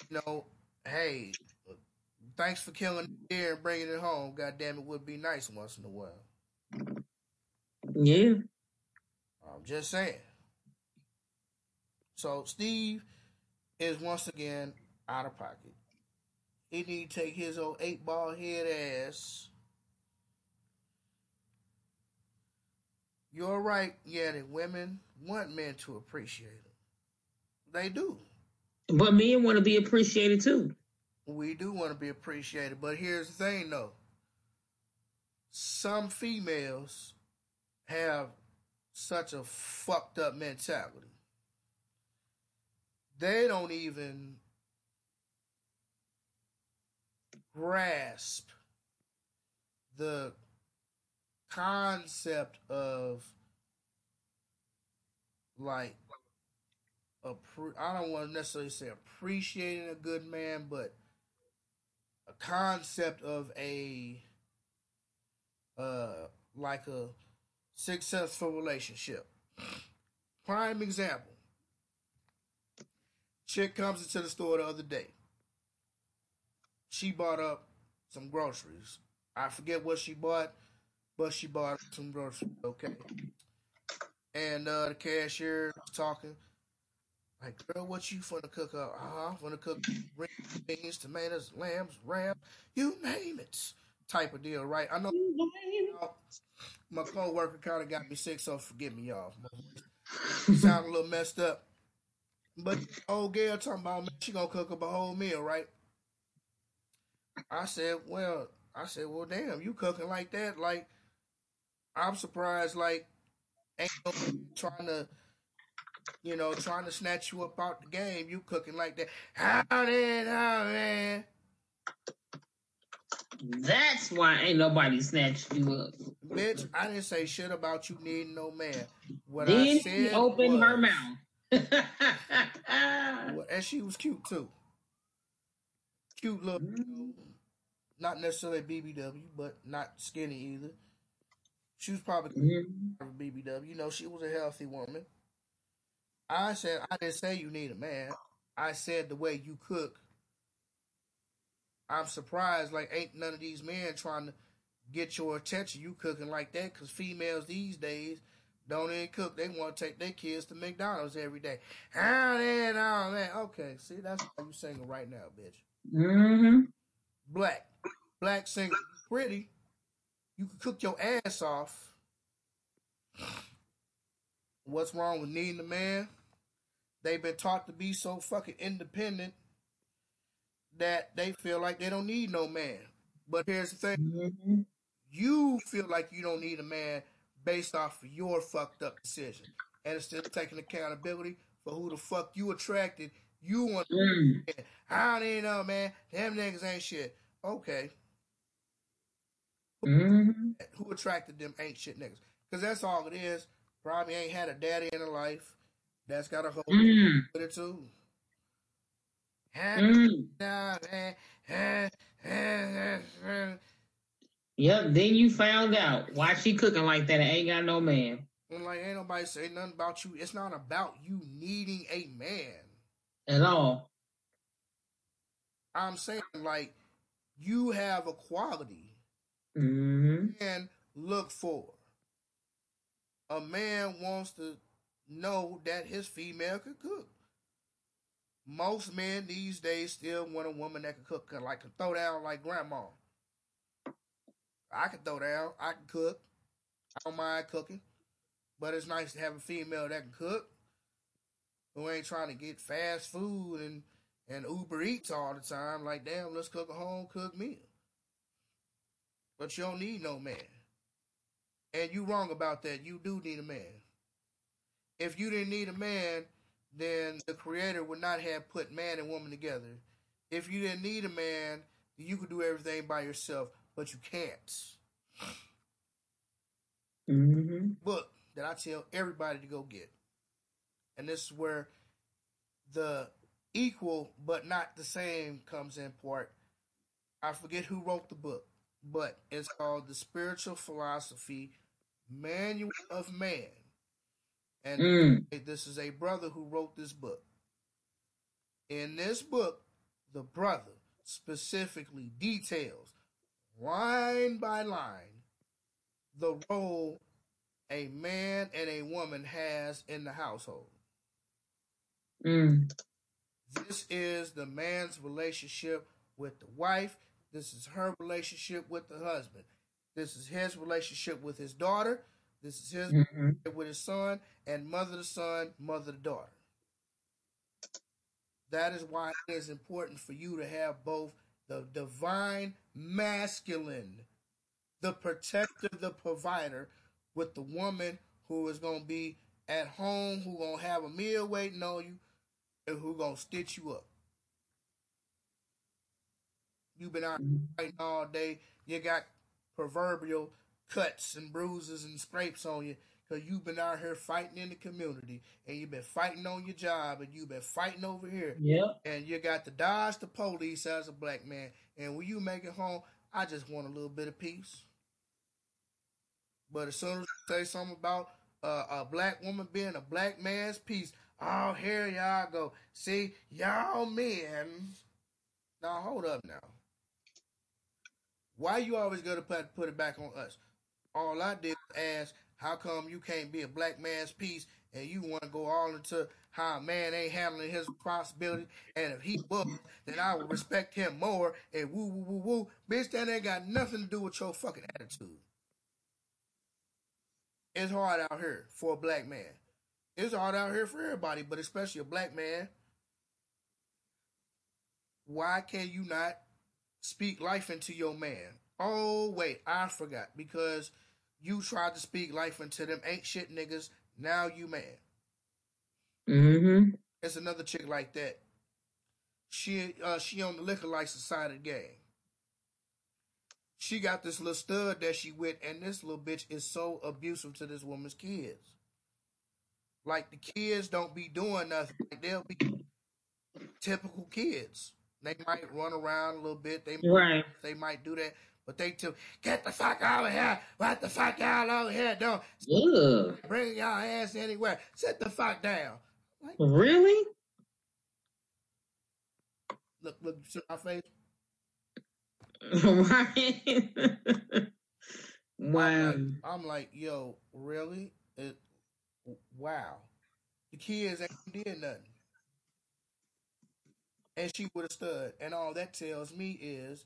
you know, hey, thanks for killing the deer and bringing it home. God damn it, would be nice once in a while. Yeah. I'm just saying. So Steve is once again out of pocket. He need to take his old eight ball head ass. You're right, yeah, that women want men to appreciate them. They do. But men want to be appreciated too. We do want to be appreciated, but here's the thing though. Some females have such a fucked up mentality. They don't even grasp the concept of like appre- I don't want to necessarily say appreciating a good man, but a concept of a uh like a successful relationship. Prime example. Chick comes into the store the other day. She bought up some groceries. I forget what she bought, but she bought some groceries, okay? And uh, the cashier was talking, like, girl, what you finna cook up? Uh-huh, I'm finna cook beans, tomatoes, lambs, ram, you name it. Type of deal, right? I know my co-worker kind of got me sick, so forgive me, y'all. Sound a little messed up. But the old girl talking about, man, she gonna cook up a whole meal, right? I said, well, I said, well, damn, you cooking like that? Like, I'm surprised, like, ain't no trying to, you know, trying to snatch you up out the game. You cooking like that. How did how man? That's why ain't nobody snatched you up. Bitch, I didn't say shit about you needing no man. What then I she said opened her mouth. Well, and she was cute too. Cute little, know, not necessarily BBW, but not skinny either. She was probably Mhm. BBW. You know, she was a healthy woman. I said I didn't say you need a man. I said the way you cook I'm surprised, like, ain't none of these men trying to get your attention. You cooking like that because females these days don't even cook. They want to take their kids to McDonald's every day. How then, oh man. Okay, see, that's why you single right now, bitch. Mm-hmm. Black, black single, pretty. You can cook your ass off. What's wrong with needing a man? They've been taught to be so fucking independent that they feel like they don't need no man. But here's the thing Mm-hmm. you feel like you don't need a man based off of your fucked up decision. And instead of taking accountability for who the fuck you attracted, you want Mm. I don't even know, man. Them niggas ain't shit. Okay. Mm-hmm. Who attracted them ain't shit niggas? Because that's all it is. Probably ain't had a daddy in her life. That's got a whole Mm. with it too. Mm. Yep. Then you found out why she cooking like that and ain't got no man. And like, ain't nobody say nothing about you. It's not about you needing a man. at all. I'm saying like, you have a quality Mm-hmm. and look for. A man wants to know that his female can cook. Most men these days still want a woman that can cook, can like can throw down like grandma. I can throw down, I can cook. I don't mind cooking, but it's nice to have a female that can cook, who ain't trying to get fast food and and Uber Eats all the time. Like, damn, let's cook a home cooked meal. But you don't need no man. And you wrong about that. You do need a man. If you didn't need a man, then the creator would not have put man and woman together. If you didn't need a man, you could do everything by yourself, but you can't. Mm-hmm. Book that I tell everybody to go get. And this is where the equal but not the same comes in part. I forget who wrote the book, but it's called The Spiritual Philosophy Manual of Man. And Mm. this is a brother who wrote this book. In this book, the brother specifically details, line by line, the role a man and a woman has in the household. Mm. This is the man's relationship with the wife. This is her relationship with the husband. This is his relationship with his daughter. This is his Mm-hmm. relationship with his son and mother to son, mother to daughter. That is why it is important for you to have both the divine masculine, the protector, the provider, with the woman who is going to be at home, who going to have a meal waiting on you, and who going to stitch you up. You've been out fighting all day. You got proverbial cuts and bruises and scrapes on you because you've been out here fighting in the community and you've been fighting on your job and you've been fighting over here Yep. and you got to dodge the police as a black man. And when you make it home, I just want a little bit of peace. But as soon as you say something about uh, a black woman being a black man's piece, oh, here y'all go. See, y'all men. Now, hold up now. Why you always to put, put it back on us? All I did was ask, how come you can't be a black man's piece and you want to go all into how a man ain't handling his responsibility? And if he was, then I would respect him more and woo, woo, woo, woo. Bitch, that ain't got nothing to do with your fucking attitude. It's hard out here for a black man. It's hard out here for everybody, but especially a black man. Why can you not speak life into your man? Oh, wait, I forgot. Because you tried to speak life into them ain't shit niggas. Now you man. Mm-hmm. It's another chick like that. She uh she on the liquor license side of the game. She got this little stud that she with, and this little bitch is so abusive to this woman's kids. Like the kids don't be doing nothing. Like they'll be typical kids. They might run around a little bit. They Right. they might do that, but they too get the fuck out of here. What the fuck y'all over here doing? Ugh. Bring y'all ass anywhere. Sit the fuck down. Like, Really? look, look, see my face. right? wow. I'm like, I'm like, yo, really? It, wow. The kids ain't did nothing. And she would have stood. And all that tells me is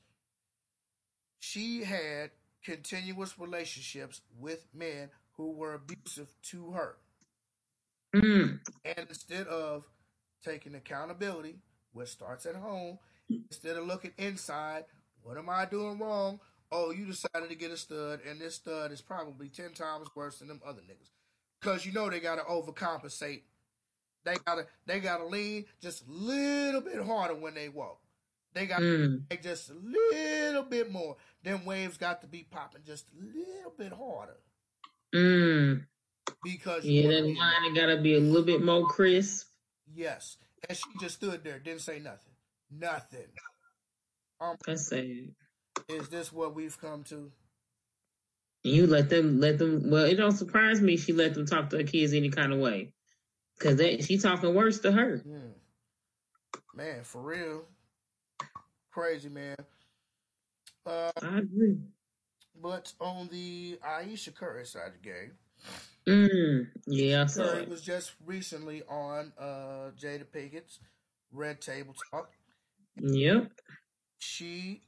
she had continuous relationships with men who were abusive to her. Mm. And instead of taking accountability, which starts at home, instead of looking inside, what am I doing wrong? Oh, you decided to get a stud, and this stud is probably 10 times worse than them other niggas. Because you know they got to overcompensate. They gotta they gotta lean just a little bit harder when they walk. They got Mm. just a little bit more. Them waves got to be popping just a little bit harder Mm. because you Yeah, that line got to be a little bit more crisp. Yes, and she just stood there, didn't say nothing. Nothing. Um, That's sad. is this what we've come to? You let them let them. Well, it don't surprise me she let them talk to her kids any kind of way, cause that she talking worse to her. Man, for real, crazy man. Uh, I agree. but on the Ayesha Curry side of the game, Mm. Yeah, I saw Curry it. was just recently on uh, Jada Pinkett's Red Table Talk. Yep. She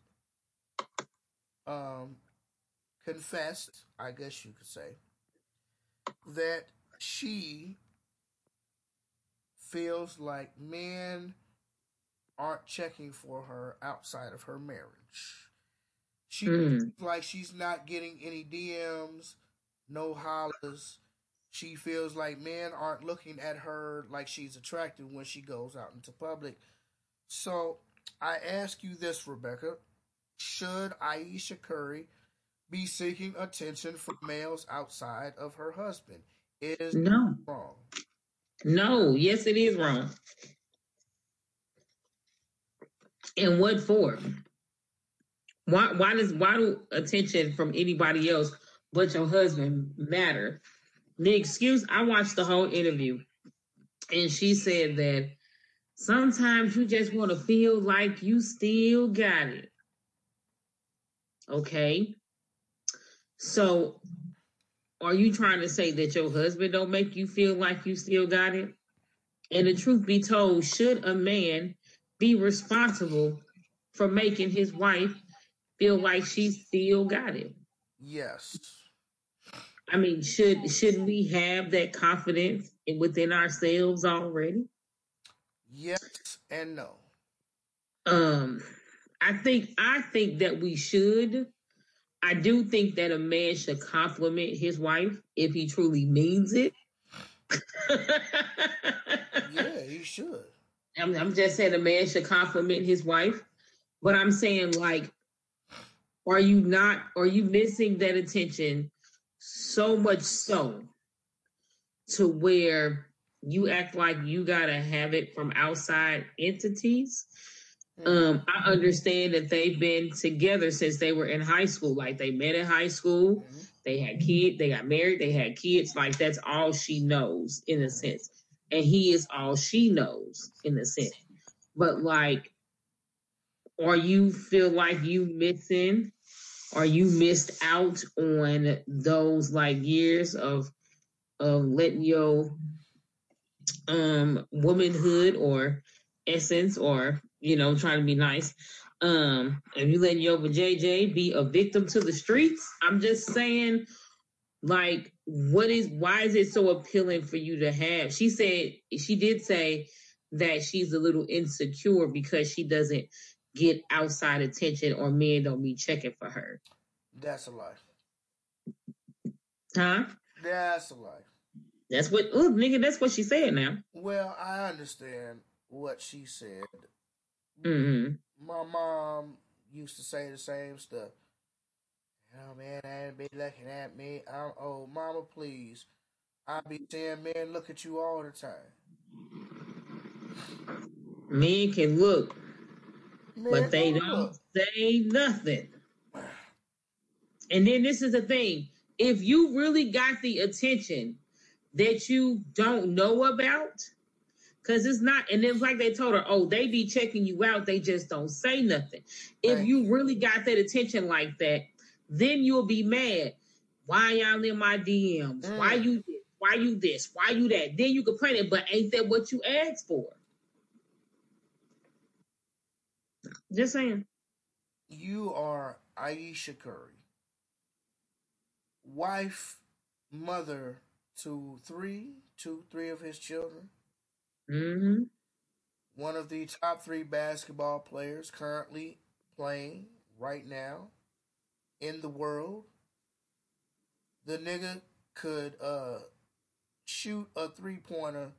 um, confessed, I guess you could say, that she feels like men aren't checking for her outside of her marriage. She Mm. feels like she's not getting any DMs, no hollers. She feels like men aren't looking at her like she's attractive when she goes out into public. So I ask you this, Rebecca. Should Ayesha Curry be seeking attention from males outside of her husband? Is No. wrong. No. Yes, it is wrong. And what for? Why? Why does why do attention from anybody else but your husband matter? The excuse. I watched the whole interview, and she said that sometimes you just want to feel like you still got it. Okay. So, are you trying to say that your husband don't make you feel like you still got it? And the truth be told, should a man be responsible for making his wife feel like she still got it? Yes. I mean, should shouldn't we have that confidence within ourselves already? Yes and no. Um, I think I think that we should. I do think that a man should compliment his wife if he truly means it. Yeah, he should. I'm, I'm just saying a man should compliment his wife, but I'm saying like, are you not? Are you missing that attention so much so to where you act like you gotta have it from outside entities? Um, I understand that they've been together since they were in high school. Like they met in high school, Mhm. they had kids, they got married, they had kids. Like that's all she knows in a sense. And he is all she knows in a sense. But like, or you feel like you missing, or you missed out on those like years of of letting your um womanhood or essence or you know trying to be nice um if you letting your JJ be a victim to the streets i'm just saying like what is why is it so appealing for you to have she said she did say that she's a little insecure because she doesn't get outside attention or men don't be checking for her That's a lie. huh That's a lie. that's what oh nigga that's what she said now Well, I understand what she said. Mm My mom used to say the same stuff. Oh man, I ain't be looking at me. I'm, oh, mama, please. I be seeing men look at you all the time. men can look Men but they don't don't say nothing. And then this is the thing: if you really got the attention that you don't know about, Cause it's not, and it's like they told her, oh, they be checking you out, they just don't say nothing. If you really got that attention like that, then you'll be mad. Why y'all in my DMs? Why Mm. you? Why you this? Why you that? Then you complain it, but ain't that what you asked for? Just saying. You are Ayesha Curry, wife, mother to three, two, three of his children, Mm-hmm. one of the top three basketball players currently playing right now in the world. The nigga could uh shoot a three pointer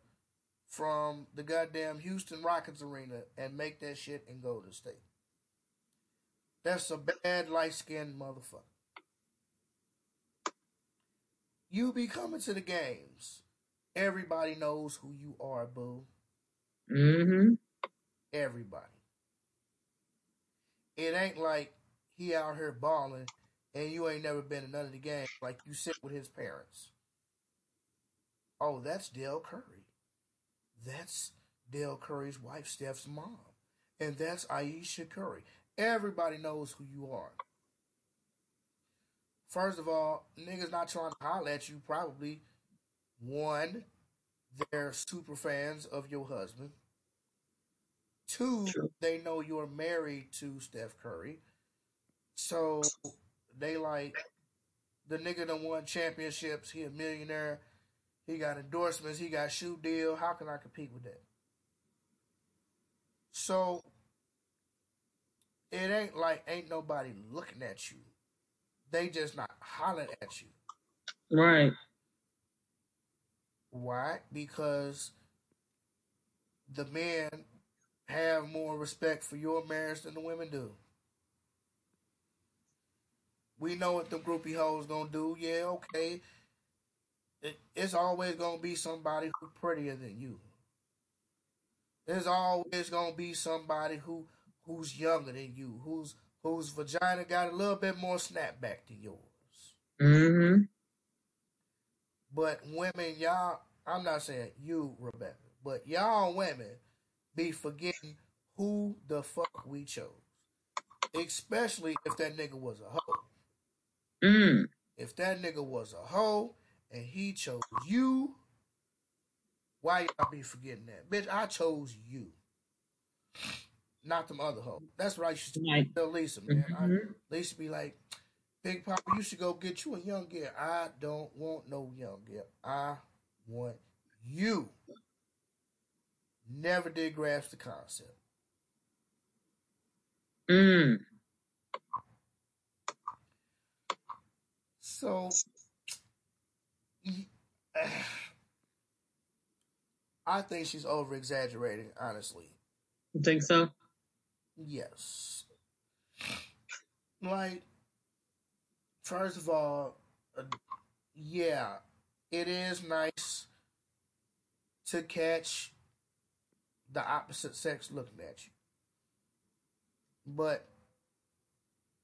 from the goddamn Houston Rockets arena and make that shit and go to State. That's a bad light skinned motherfucker. You be coming to the games. Everybody knows who you are, boo. Mm-hmm. Everybody. It ain't like he out here balling and you ain't never been to none of the games like you sit with his parents. Oh, that's Dell Curry. That's Dell Curry's wife, Steph's mom. And that's Ayesha Curry. Everybody knows who you are. First of all, niggas not trying to holler at you. Probably one, they're super fans of your husband. Two, True. they know you're married to Steph Curry. So they like the nigga that won championships. He a millionaire. He got endorsements. He got shoe deal. How can I compete with that? So it ain't like ain't nobody looking at you. They just not hollering at you. Right. Why? Because the men have more respect for your marriage than the women do. We know what the groupie hoes gonna do. Yeah, okay. It, it's always gonna be somebody who's prettier than you. There's always gonna be somebody who who's younger than you, who's whose vagina got a little bit more snapback than yours. Mm-hmm. But women, y'all, I'm not saying you, Rebecca, but y'all women be forgetting who the fuck we chose. Especially if that nigga was a hoe. Mm. If that nigga was a hoe and he chose you, why y'all be forgetting that? Bitch, I chose you. Not them other hoes. That's what I used to Right. tell Lisa, man. I, Mhm. Lisa be like, Big Papa, you should go get you a young girl. I don't want no young girl. I want you. Never did grasp the concept. Mm. So, I think she's over exaggerating, honestly. You think so? Yes. Like, first of all, uh, yeah, it is nice to catch the opposite sex looking at you. But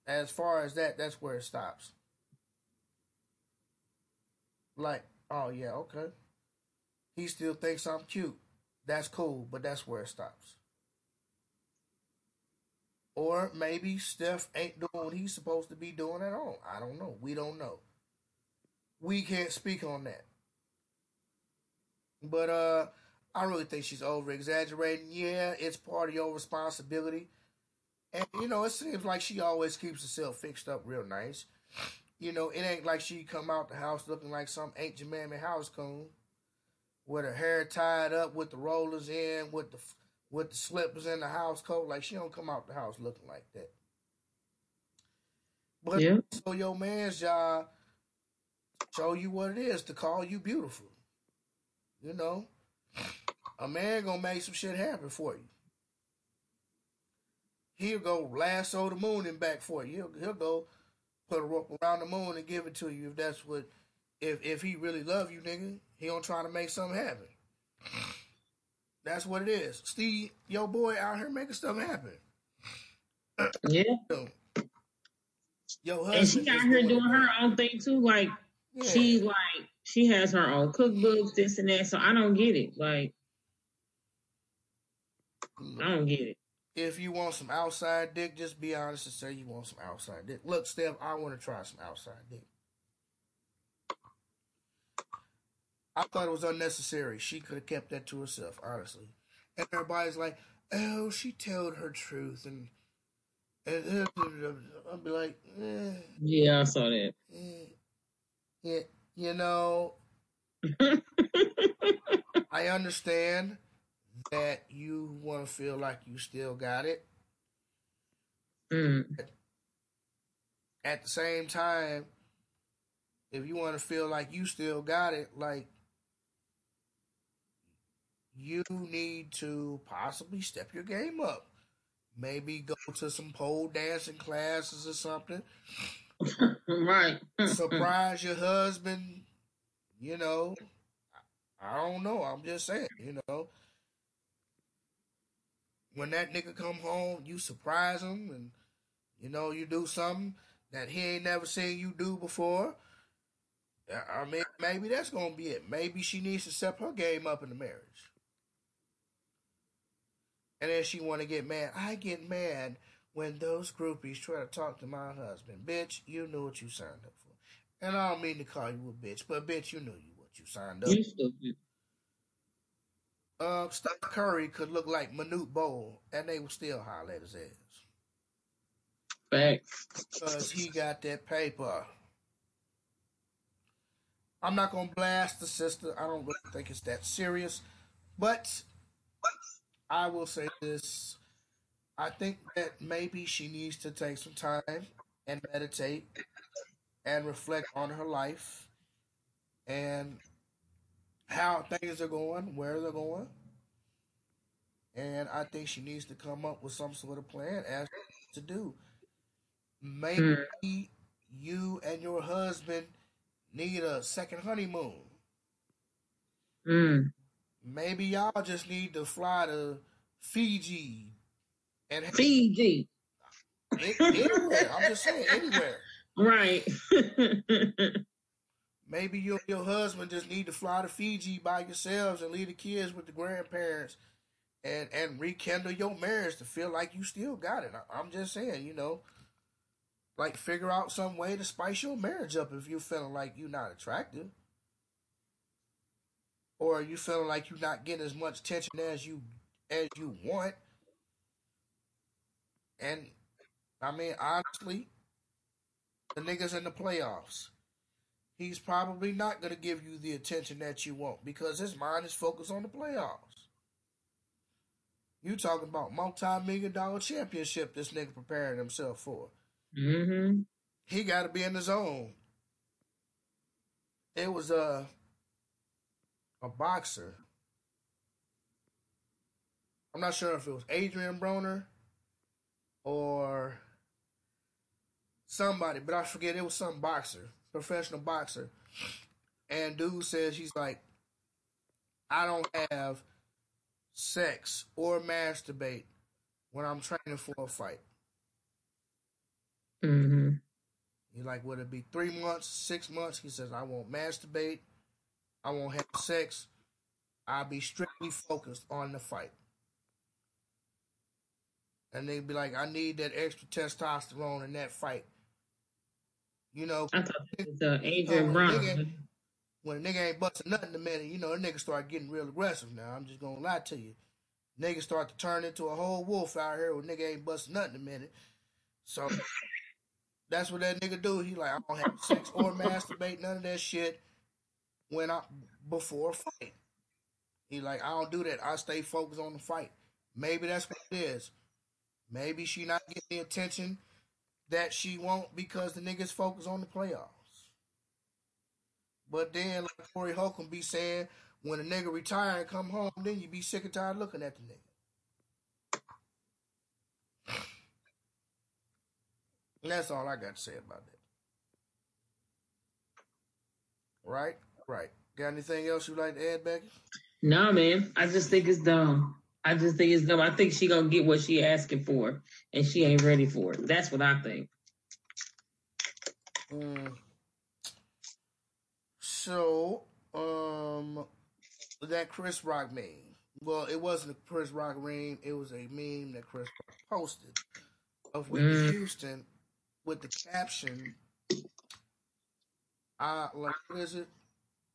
as far as that, that's where it stops. Like, oh yeah, okay. He still thinks I'm cute. That's cool, but that's where it stops. Or maybe Steph ain't doing what he's supposed to be doing at all. I don't know. We don't know. We can't speak on that. But uh I really think she's over exaggerating. Yeah, it's part of your responsibility. And you know, it seems like she always keeps herself fixed up real nice. You know, it ain't like she come out the house looking like some ancient mammy house coon with her hair tied up, with the rollers in, with the with the slippers in the house coat. Like she don't come out the house looking like that. But Yeah. so your man's job show you what it is to call you beautiful. You know, a man gonna make some shit happen for you. He'll go lasso the moon and back for you. He'll, he'll go put a rope around the moon and give it to you if that's what. If if he really love you, nigga, he gonna try to make something happen. That's what it is. Steve, your boy out here making stuff happen. Yeah. Your And she out here doing her own thing too. Like Yeah. she's like she has her own cookbooks, this and that. So I don't get it. Like I don't get it. If you want some outside dick, just be honest and say you want some outside dick. Look, Steph, I want to try some outside dick. I thought it was unnecessary. She could have kept that to herself, honestly. And everybody's like, "Oh, she told her truth," and and I'll be like, eh, Yeah, I saw that. eh, yeah, you know, I understand that you want to feel like you still got it. Mm. At the same time, if you want to feel like you still got it, like you need to possibly step your game up. Maybe go to some pole dancing classes or something. right. Surprise your husband. You know, I don't know. I'm just saying, you know. When that nigga come home, you surprise him and you know, you do something that he ain't never seen you do before. I mean, maybe that's gonna be it. Maybe she needs to step her game up in the marriage. And then she want to get mad. I get mad when those groupies try to talk to my husband. Bitch, you knew what you signed up for. And I don't mean to call you a bitch, but bitch, you knew you what you signed up. You stupid. Uh, Steph Curry could look like Manute Bol, and they would still holler at his ass. Facts. Because he got that paper. I'm not going to blast the sister. I don't really think it's that serious. But I will say this. I think that maybe she needs to take some time and meditate and reflect on her life and how things are going, where they're going. And I think she needs to come up with some sort of plan as to do. Maybe Mm. you and your husband need a second honeymoon. Mm. Maybe y'all just need to fly to Fiji and have- Fiji. anywhere. I'm just saying anywhere. Right. Maybe your your husband just need to fly to Fiji by yourselves and leave the kids with the grandparents and and rekindle your marriage to feel like you still got it. I, I'm just saying, you know, like figure out some way to spice your marriage up if you're feeling like you're not attractive. Or are you feeling like you're not getting as much attention as you as you want. And I mean, honestly, the niggas in the playoffs he's probably not going to give you the attention that you want because his mind is focused on the playoffs. You talking about multi-million dollar championship this nigga preparing himself for. hmm He got to be in the zone. It was a a boxer. I'm not sure if it was Adrien Broner or somebody, but I forget it was some boxer, professional boxer. And dude says he's like, I don't have sex or masturbate when I'm training for a fight. Mm-hmm. He's like, would it be three months, six months? He says, I won't masturbate. I won't have sex. I'll be strictly focused on the fight. And they'd be like, I need that extra testosterone in that fight. You know, I thought it was uh, Adrian Brown. nigga. when a nigga ain't busting nothing in a minute, you know, a nigga start getting real aggressive now. I'm just gonna lie to you. Niggas start to turn into a whole wolf out here when nigga ain't busting nothing in a minute. So that's what that nigga do. He like, I don't have sex or masturbate, none of that shit when I before a fight. He like, I don't do that. I stay focused on the fight. Maybe that's what it is. Maybe she not getting the attention that she want because the niggas focus on the playoffs. But then, like Corey Holcomb be saying, when a nigga retire and come home, then you be sick and tired looking at the nigga. And that's all I got to say about that. Right? Right. Got anything else you'd like to add, Becky? No, man. I just think it's dumb. I just think it's dumb. I think she gonna get what she asking for, and she ain't ready for it. That's what I think. Mm. So, um, that Chris Rock meme, well, it wasn't a Chris Rock meme. It was a meme that Chris Rock posted of Whitney Mm. Houston with the caption, "I like what is it?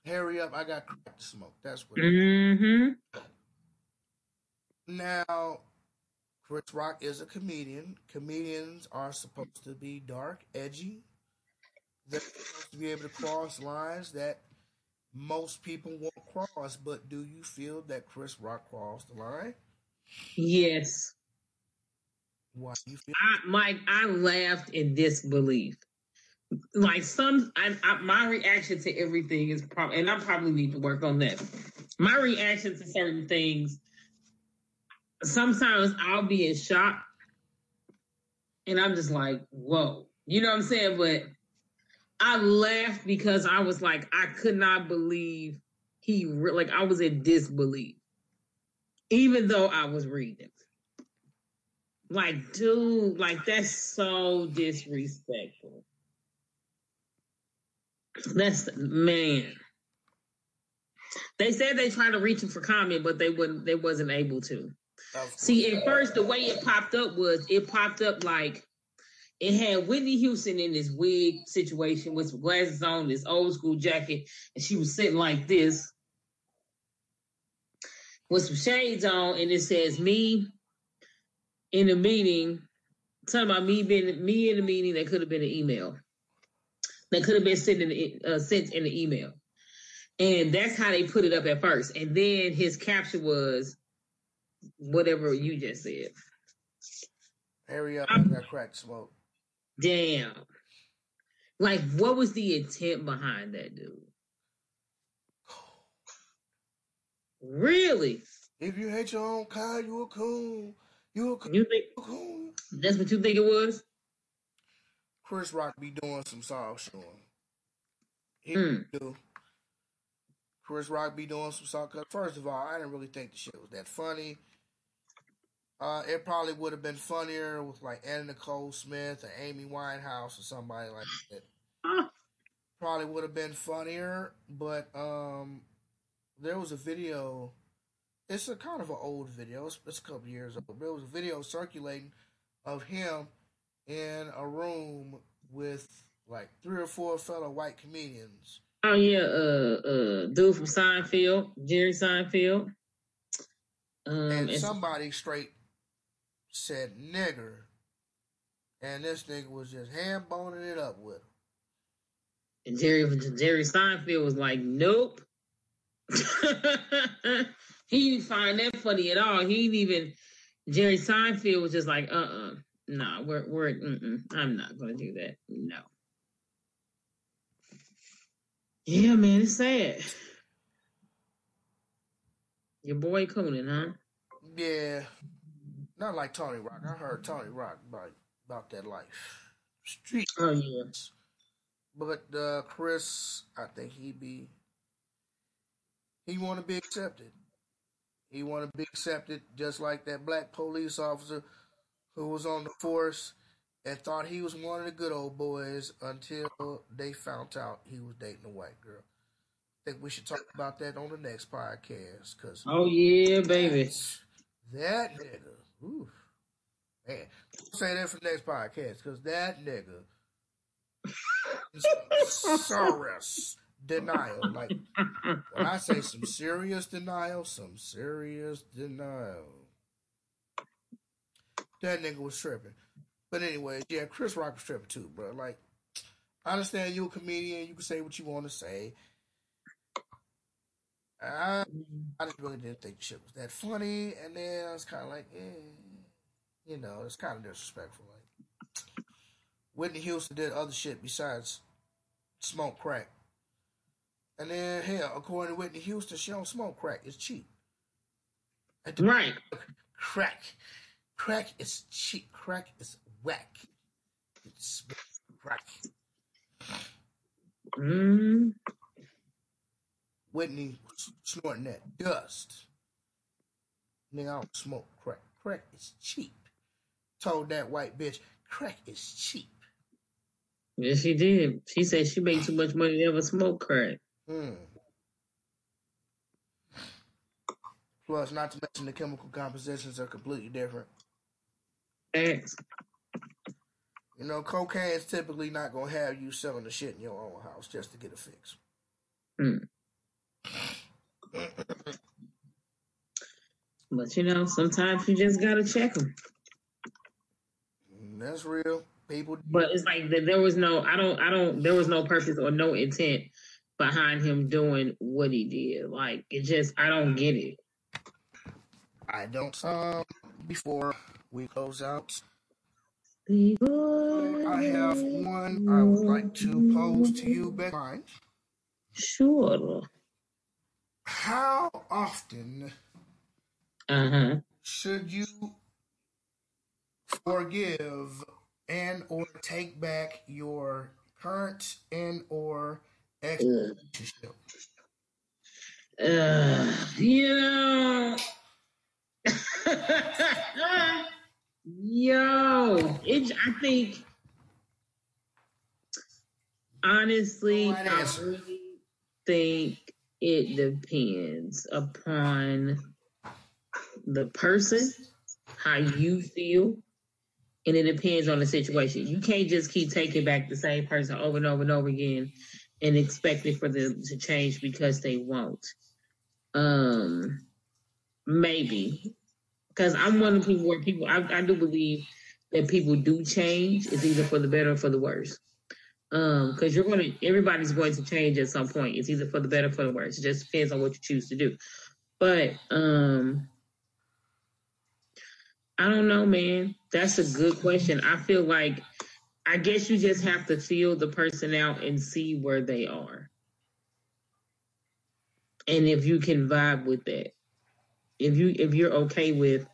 Hurry up! I got crack to smoke." That's what. Mm-hmm. Now, Chris Rock is a comedian. Comedians are supposed to be dark, edgy. They're supposed to be able to cross lines that most people won't cross. But do you feel that Chris Rock crossed the line? Yes. Why do you feel? I Mike, I laughed in disbelief. Like some, I, I, my reaction to everything is probably, and I probably need to work on that. My reaction to certain things, sometimes I'll be in shock, and I'm just like, "Whoa," you know what I'm saying? But I laughed because I was like, I could not believe he re- like I was in disbelief, even though I was reading. Like, dude, like that's so disrespectful. That's man. They said they tried to reach him for comment, but they wouldn't. They wasn't able to. See, at first, the way it popped up was it popped up like it had Whitney Houston in this wig situation with some glasses on, this old school jacket, and she was sitting like this with some shades on, and it says me in a meeting. Talking about me being me in a meeting that could have been an email. That could have been sent in the, uh, sent in the email, and that's how they put it up at first. And then his caption was whatever you just said. Hurry up! I got crack smoke. Damn. Like, what was the intent behind that, dude? Really? If you hate your own kind, you a coon. You a coon. You think coon. that's what you think it was? Chris Rock be doing some soft showing. He Mm. do. Chris Rock be doing some soft. First of all, I didn't really think the shit was that funny. Uh, it probably would have been funnier with like Anna Nicole Smith or Amy Winehouse or somebody like that. Probably would have been funnier, but um, there was a video. It's a kind of an old video. It's, it's a couple years old. But there was a video circulating of him in a room with like three or four fellow white comedians. Oh yeah, uh, uh, dude from Seinfeld, Jerry Seinfeld. Um, and somebody straight said nigger. And this nigga was just hand boning it up with him. and Jerry Jerry Seinfeld was like, nope. he didn't find that funny at all. He didn't even. Jerry Seinfeld was just like, uh, uh nah, we're we're, I'm not gonna do that. No. Yeah, man, it's sad. Your boy Conan, huh? Yeah. Not like Tony Rock. I heard Tony Rock about, about that life. Street. Oh yeah. But uh, Chris, I think he be he want to be accepted. He want to be accepted just like that black police officer who was on the force and thought he was one of the good old boys until they found out he was dating a white girl. I think we should talk about that on the next podcast because Oh yeah, baby. that nigga, oof, man, say that for the next podcast because that nigga serious denial. Like when I say some serious denial, some serious denial. That nigga was tripping. But anyway, yeah, Chris Rock was tripping too, bro. Like, I understand you're a comedian, you can say what you want to say. I I just really didn't think shit was that funny, and then I was kind of like, eh, you know, it's kind of disrespectful. Like Whitney Houston did other shit besides smoke crack, and then hell, according to Whitney Houston, she don't smoke crack. It's cheap. Right. crack, crack is cheap. Crack is whack. It's crack. Mm. Whitney snorting that dust. Nigga, I don't smoke crack. Crack is cheap. Told that white bitch, crack is cheap. Yes, she did. She said she made too much money to ever smoke crack. Hmm. Plus, not to mention the chemical compositions are completely different. Thanks. You know, cocaine's typically not gonna have you selling the shit in your own house just to get a fix. Hmm. But you know, sometimes you just gotta check them. That's real. People. But it's like that there was no, I don't, I don't, there was no purpose or no intent behind him doing what he did. Like it just, I don't get it. I don't. Um, before we close out, I have one I would like to pose to you, Beck. Sure. How often Uh huh. should you forgive and or take back your current and or ex relationship? Uh, you know, yo, it. I think honestly, I really think it depends upon the person, how you feel, and it depends on the situation. You can't just keep taking back the same person over and over and over again and expect it for them to change because they won't. Um, maybe because I'm one of the people where people I, I do believe that people do change. It's either for the better or for the worse. Um, because you're going to everybody's going to change at some point. It's either for the better or for the worse. It just depends on what you choose to do. But um, I don't know, man. That's a good question. I feel like I guess you just have to feel the person out and see where they are. And if you can vibe with that. If you if you're okay with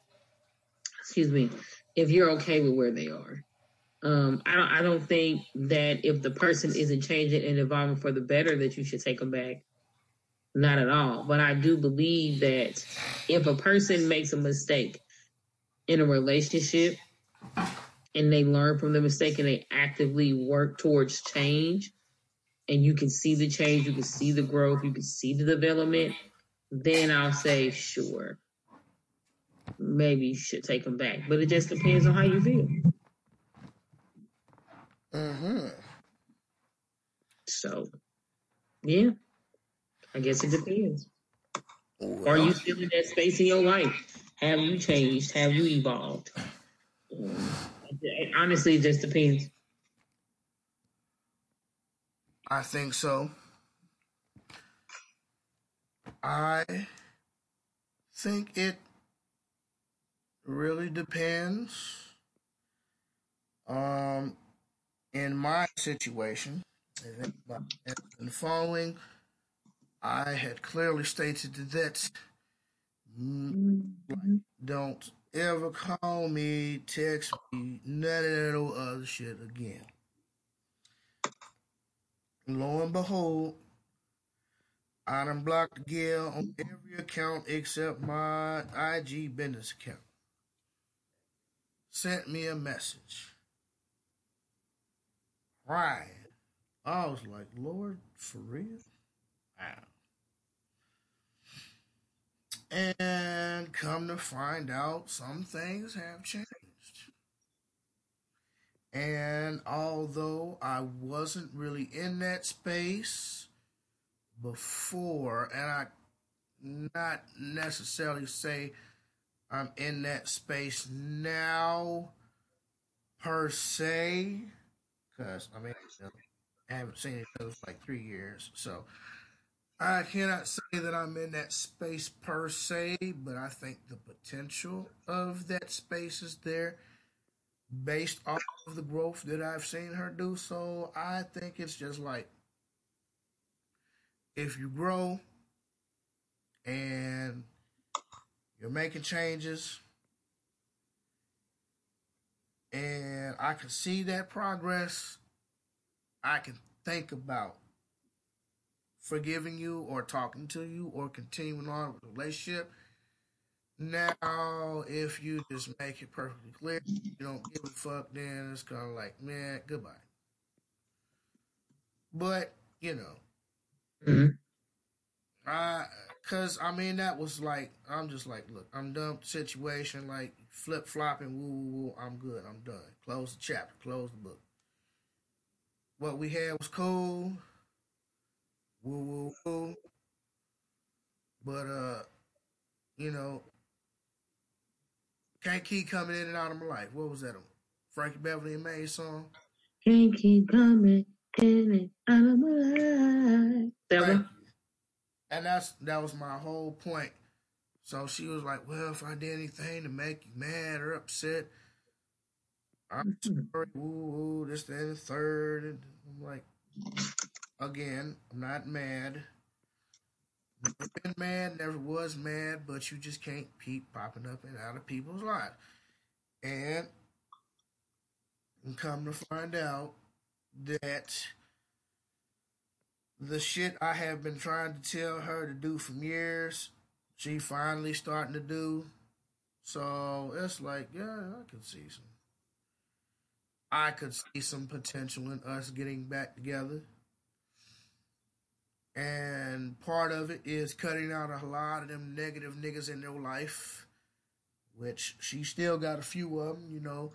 excuse me, if you're okay with where they are. Um, I don't I don't think that if the person isn't changing and evolving for the better that you should take them back. Not at all. But I do believe that if a person makes a mistake in a relationship and they learn from the mistake and they actively work towards change and you can see the change, you can see the growth, you can see the development, then I'll say sure. Maybe you should take them back. But it just depends on how you feel. Mm-hmm. So yeah. I guess it depends. Are you still in that space in your life? Have you changed? Have you evolved? It- honestly, it just depends. I think so. I think it really depends. Um, in my situation, I think my- in the following, I had clearly stated that mm, don't ever call me, text me, none of that old other shit again. Lo and behold, I done blocked Gail on every account except my IG business account. Sent me a message. Crying. I was like, Lord, for real? Wow. And come to find out, some things have changed. And although I wasn't really in that space before, and I not necessarily say I'm in that space now per se, because I mean, I haven't seen other for like three years, so I cannot say that I'm in that space per se, but I think the potential of that space is there based off of the growth that I've seen her do. So I think it's just like if you grow and you're making changes and I can see that progress, I can think about forgiving you or talking to you or continuing on with the relationship. Now, if you just make it perfectly clear, you don't give a fuck, then it's kind of like, man, goodbye. But, you know, Mhm. I Cause I mean that was like I'm just like look I'm done with the situation like flip flopping woo woo woo I'm good I'm done close the chapter close the book. What we had was cool, woo woo woo, but uh, you know, can't keep coming in and out of my life. What was that? A Frankie Beverly and Maze song? Can't keep coming in of my life. That one? And that's that was my whole point. So she was like, "Well, if I did anything to make you mad or upset, I'm Mhm. sorry." Woo woo, this, that, and the third. And I'm like, again, I'm not mad. Never been mad, never was mad, but you just can't keep popping up and out of people's lives. And, And come to find out that the shit I have been trying to tell her to do from years, she finally starting to do. So it's like, yeah, I could see some. I could see some potential in us getting back together. And part of it is cutting out a lot of them negative niggas in their life, which she still got a few of them, you know.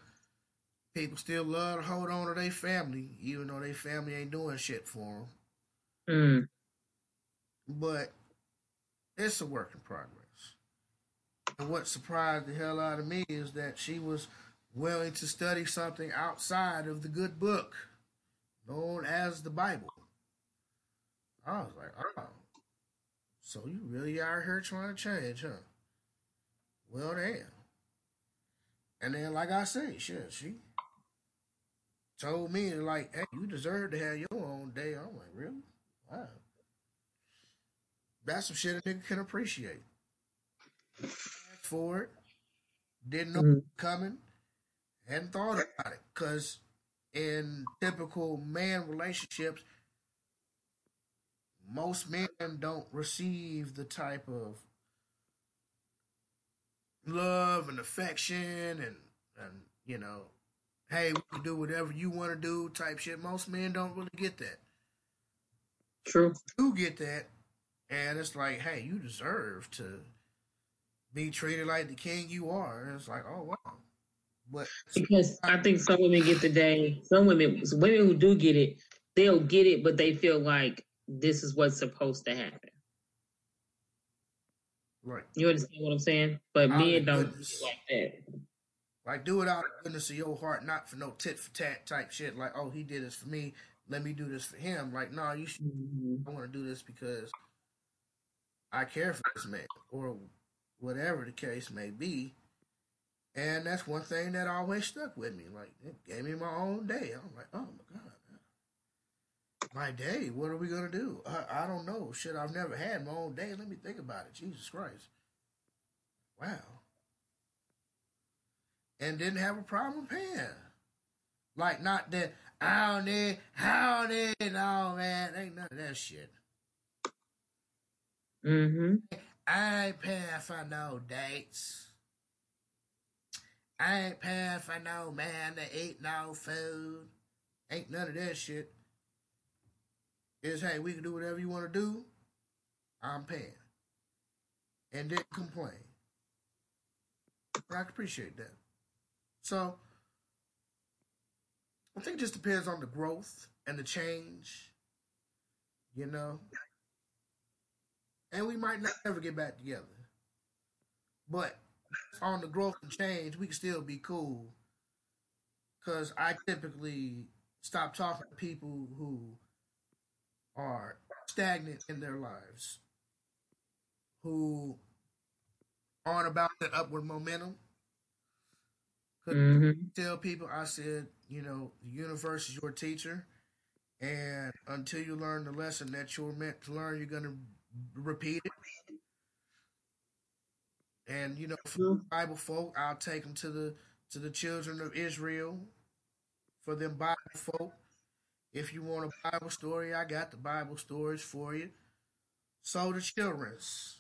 People still love to hold on to their family, even though their family ain't doing shit for them. Mm. But it's a work in progress. And what surprised the hell out of me is that she was willing to study something outside of the good book known as the Bible. I was like, oh, so you really are here trying to change, huh? Well, damn. And then, like I say, shit, she told me, like, hey, you deserve to have your own day. I'm like, really? Wow. That's some shit a nigga can appreciate. Asked for it, didn't know it Mhm. was coming, hadn't thought about it. Because in typical man relationships, most men don't receive the type of love and affection and, and you know, hey, we can do whatever you want to do type shit. Most men don't really get that. True. do get that, and it's like, hey, you deserve to be treated like the king you are. And it's like, oh wow, but Because I think some women get the day. Some women, women who do get it, they'll get it, but they feel like this is what's supposed to happen. right, You understand what I'm saying? But men don't like that. Like do it out of goodness of your heart, not for no tit for tat type shit. Like, oh, he did this for me, let me do this for him. Like, no, you should. Mhm. I want to do this because I care for this man, or whatever the case may be. And that's one thing that always stuck with me. Like, it gave me my own day. I'm like, oh my God. My day, what are we going to do? I, I don't know. Shit, I've never had my own day. Let me think about it. Jesus Christ. Wow. And didn't have a problem paying. Like, not that, I don't need, I don't need, no, man. Ain't none of that shit. Mhm. I ain't paying for no dates. I ain't paying for no man to eat no food. Ain't none of that shit. Is hey, we can do whatever you want to do. I'm paying. And didn't complain. I appreciate that. So I think it just depends on the growth and the change. You know? and we might not ever get back together. But on the growth and change, we can still be cool. Cause I typically stop talking to people who are stagnant in their lives, who aren't about the upward momentum. Mhm. tell people I said, you know, the universe is your teacher, and until you learn the lesson that you're meant to learn, you're gonna repeat it. And you know, for. Bible folk, I'll take them to the to the children of Israel. For them Bible folk, if you want a Bible story, I got the Bible stories for you. So the children's,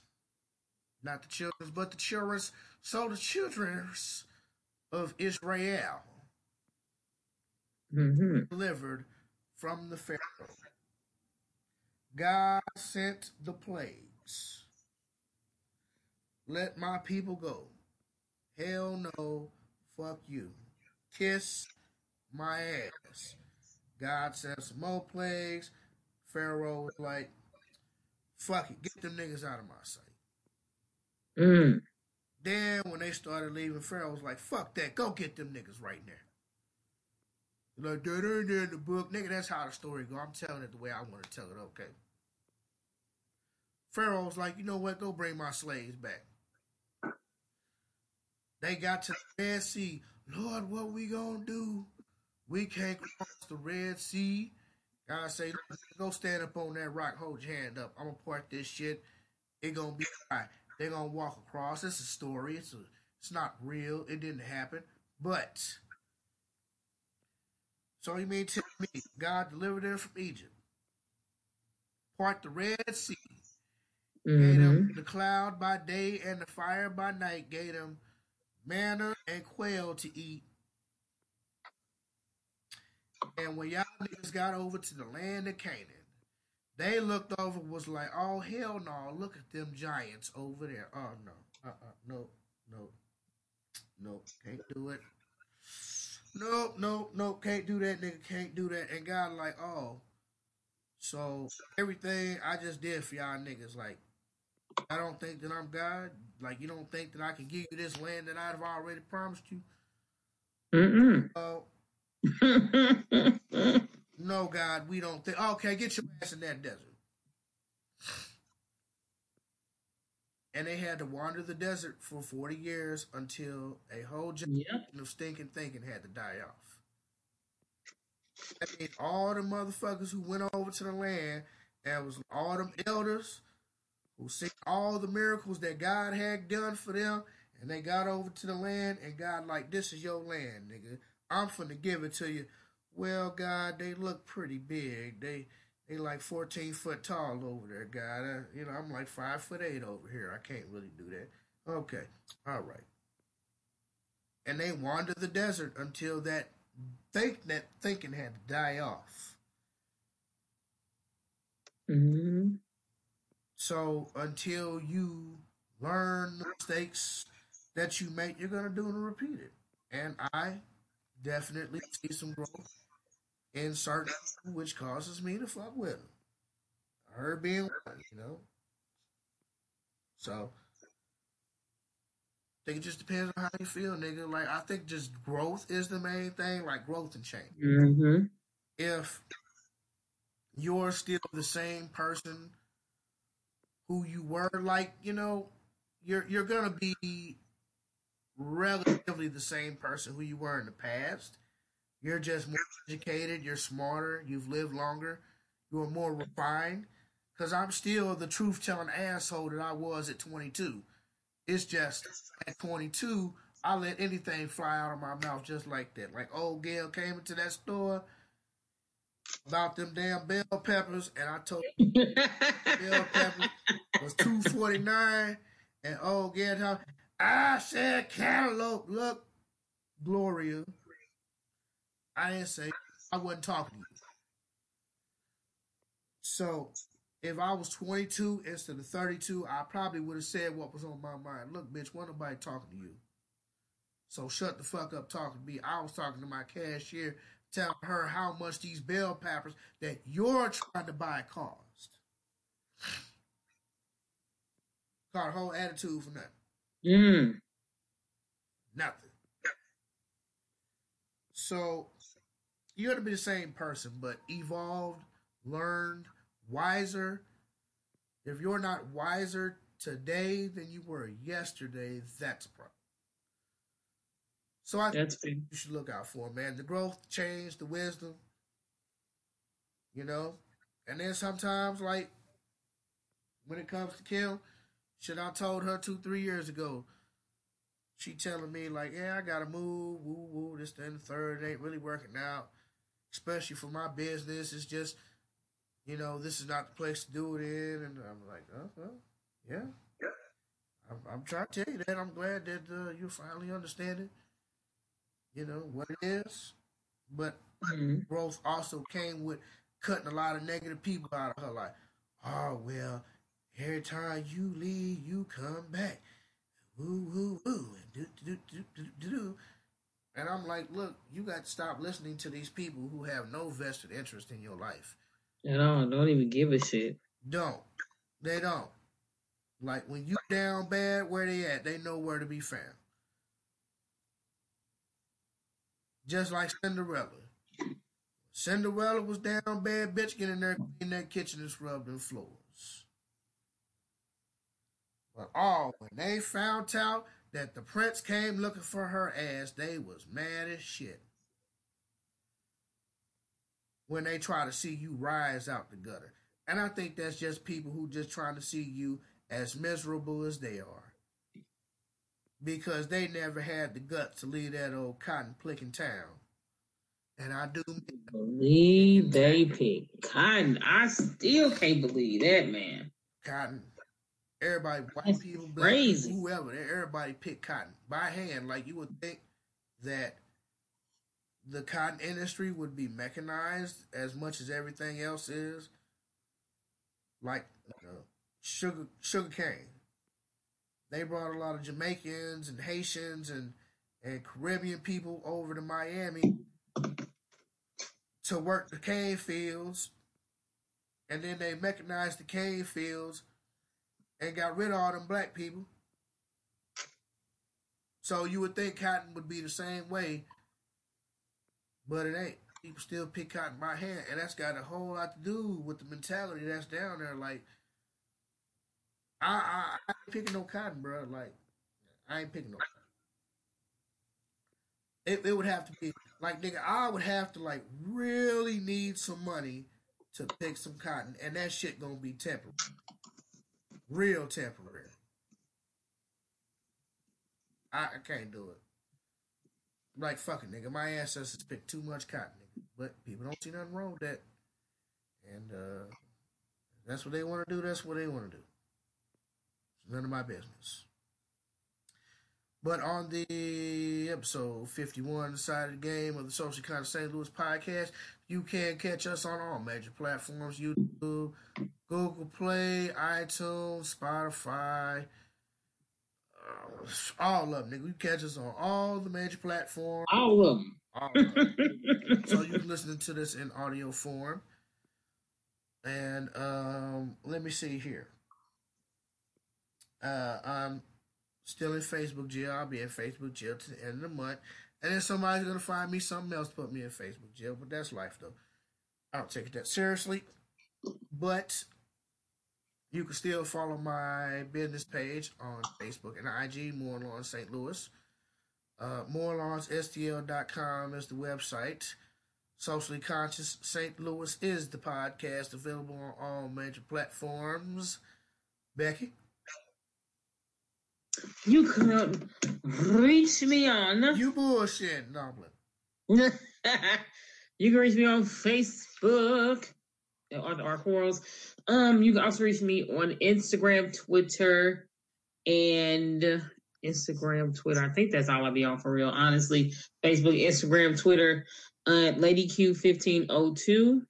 not the children's, but the children's. So the children's of Israel Mhm. delivered from the Pharaoh. God sent the plagues. let my people go. Hell no, fuck you. Kiss my ass. God sent some more plagues. Pharaoh was like, fuck it, get them niggas out of my sight. Mm. Then when they started leaving, Pharaoh was like, fuck that, go get them niggas right now. Like, that ain't in the book. Nigga, that's how the story go. I'm telling it the way I want to tell it, okay? Pharaoh was like, you know what, go bring my slaves back. They got to the Red Sea. Lord, what we gonna do? We can't cross the Red Sea. God say, go stand up on that rock, hold your hand up. I'm gonna part this shit. It gonna be right. They gonna walk across. It's a story. It's a, it's not real. It didn't happen. But so you mean tell me God delivered them from Egypt, part the Red Sea, Mm-hmm. gave them the cloud by day and the fire by night, gave them manna and quail to eat. And when y'all niggas got over to the land of Canaan, they looked over was like, oh hell no, look at them giants over there. Oh no, uh uh no, no, no, can't do it. No, no, no, can't do that, nigga, can't do that. And God like, oh, so everything I just did for y'all niggas, like, I don't think that I'm God. Like, you don't think that I can give you this land that I've already promised you. Mm-mm. Oh, no, God, we don't think. Okay, get your ass in that desert. And they had to wander the desert for 40 years until a whole generation yep. of stinking thinking had to die off. That means all the motherfuckers who went over to the land, and was all them elders who seen all the miracles that God had done for them, and they got over to the land, and God like, this is your land, nigga. I'm finna give it to you. Well, God, they look pretty big. They they like 14 foot tall over there, God. Uh, you know, I'm like five foot eight over here. I can't really do that. Okay, all right. And they wander the desert until that think that thinking had to die off. Mm-hmm. So until you learn the mistakes that you make, you're gonna do and repeat it. And I definitely see some growth in certain which causes me to fuck with them. Her being one, you know. So I think it just depends on how you feel, nigga. Like I think just growth is the main thing, like growth and change. Mm-hmm. If you're still the same person who you were, like, you know, you're you're gonna be relatively the same person who you were in the past. You're just more educated, you're smarter, you've lived longer, you're more refined. Because I'm still the truth telling asshole that I was at 22. It's just at 22, I let anything fly out of my mouth just like that. Like old Gail came into that store about them damn bell peppers, and I told bell peppers was 249 and old Gail I said cantaloupe. Look, Gloria. I didn't say I wasn't talking to you. So if I was 22 instead of 32, I probably would have said what was on my mind. Look, bitch, wasn't nobody talking to you. So shut the fuck up talking to me. I was talking to my cashier, telling her how much these bell peppers that you're trying to buy cost. Got a whole attitude for nothing. Mm. Nothing. So you're gonna be the same person, but evolved, learned, wiser. If you're not wiser today than you were yesterday, that's a problem. So I think That's fair. you should look out for, man. The growth, change, the wisdom. You know? And then sometimes like when it comes to Kim, shit I told her two, three years ago. She telling me like, yeah, I gotta move, woo woo, this, then the third, it ain't really working out. Especially for my business. It's just, you know, this is not the place to do it in. And I'm like, oh, well, yeah. I'm, I'm trying to tell you that. I'm glad that uh, you finally understand it. You know, what it is. But Mhm. growth also came with cutting a lot of negative people out of her life. Oh well, every time you leave, you come back. woo, woo, woo, and do, do, do, do, do, do. And I'm like, look, you got to stop listening to these people who have no vested interest in your life. At all. Don't even give a shit. Don't. They don't. Like when you down bad, where they at? They know where to be found. Just like Cinderella. Cinderella was down bad, bitch, get in there, clean that kitchen and scrub them floors. But all when they found out that the prince came looking for her ass, they was mad as shit. When they try to see you rise out the gutter. And I think that's just people who just trying to see you as miserable as they are. Because they never had the guts to leave that old cotton picking town. And I do believe they pick cotton. I still can't believe that, man. Cotton. Everybody, white That's people, black crazy. people, whoever, everybody picked cotton by hand. Like you would think that the cotton industry would be mechanized as much as everything else is. Like sugar sugar cane. They brought a lot of Jamaicans and Haitians and and Caribbean people over to Miami to work the cane fields, and then they mechanized the cane fields and got rid of all them black people. So you would think cotton would be the same way, but it ain't. People still pick cotton by hand, and that's got a whole lot to do with the mentality that's down there. Like, I, I, I ain't picking no cotton, bro. Like, I ain't picking no cotton. It, it would have to be like nigga, I would have to like really need some money to pick some cotton, and that shit gonna be temporary, real temporary. I, I can't do it. Like fucking nigga, my ancestors picked too much cotton, nigga. But people don't see nothing wrong with that, and uh, that's what they want to do. That's what they want to do. It's none of my business. But on the episode 51 side of the game of the Socially Conscious St. Louis podcast, you can catch us on all major platforms YouTube, Google Play, iTunes, Spotify, uh, all of them. Nigga. You catch us on all the major platforms. All of them. All of them. so you're listening to this in audio form. And um, let me see here. Uh, I'm still in Facebook jail. I'll be in Facebook jail to the end of the month. And then somebody's gonna find me something else to put me in Facebook jail. But that's life though. I don't take it that seriously. But you can still follow my business page on Facebook and IG, More Lawn St. Louis. Uh, MoreLawnsSTL.com is the website. Socially Conscious St. Louis is the podcast available on all major platforms. Becky? You can reach me on. You bullshit, Goblin. you can reach me on Facebook on our forums. Um, you can also reach me on Instagram, Twitter, and Instagram, Twitter. I think that's all I'll be on for real, honestly. Facebook, Instagram, Twitter, uh, Lady Q fifteen oh two.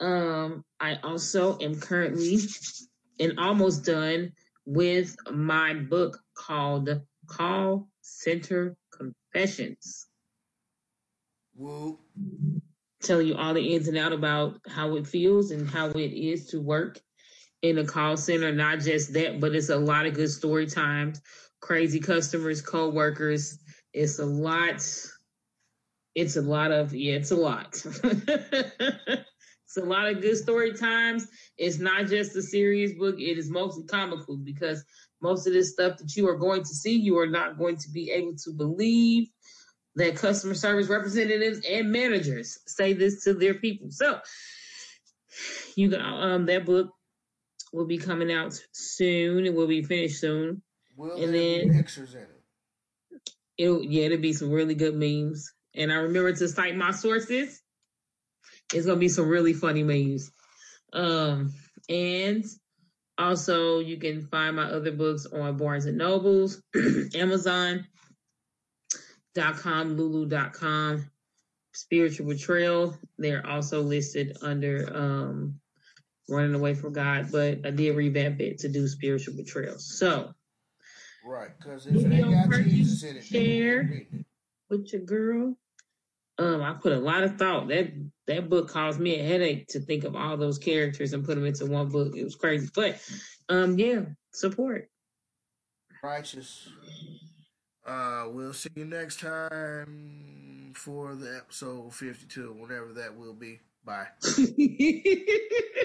Um, I also am currently and almost done with my book called Call Center Confessions. Whoa. Tell you all the ins and out about how it feels and how it is to work in a call center. Not just that, but it's a lot of good story times, crazy customers, co-workers. It's a lot. It's a lot of yeah, it's a lot. it's a lot of good story times. It's not just a serious book, it is mostly comical because most of this stuff that you are going to see, you are not going to be able to believe that customer service representatives and managers say this to their people. So you got um that book will be coming out soon. It will be finished soon. Will and then pictures in it? It'll yeah, it'll be some really good memes. And I remember to cite my sources. It's gonna be some really funny memes. Um and also, you can find my other books on Barnes and Nobles, Amazon.com, Lulu.com, Spiritual Betrayal. They're also listed under um, Running Away from God, but I did revamp it to do Spiritual Betrayal. So, Right, because if it ain't got Jesus in it, share with your girl. Um, I put a lot of thought. That that book caused me a headache to think of all those characters and put them into one book. It was crazy, but um, yeah, support. Righteous. Uh, we'll see you next time for the episode fifty-two, whatever that will be. Bye.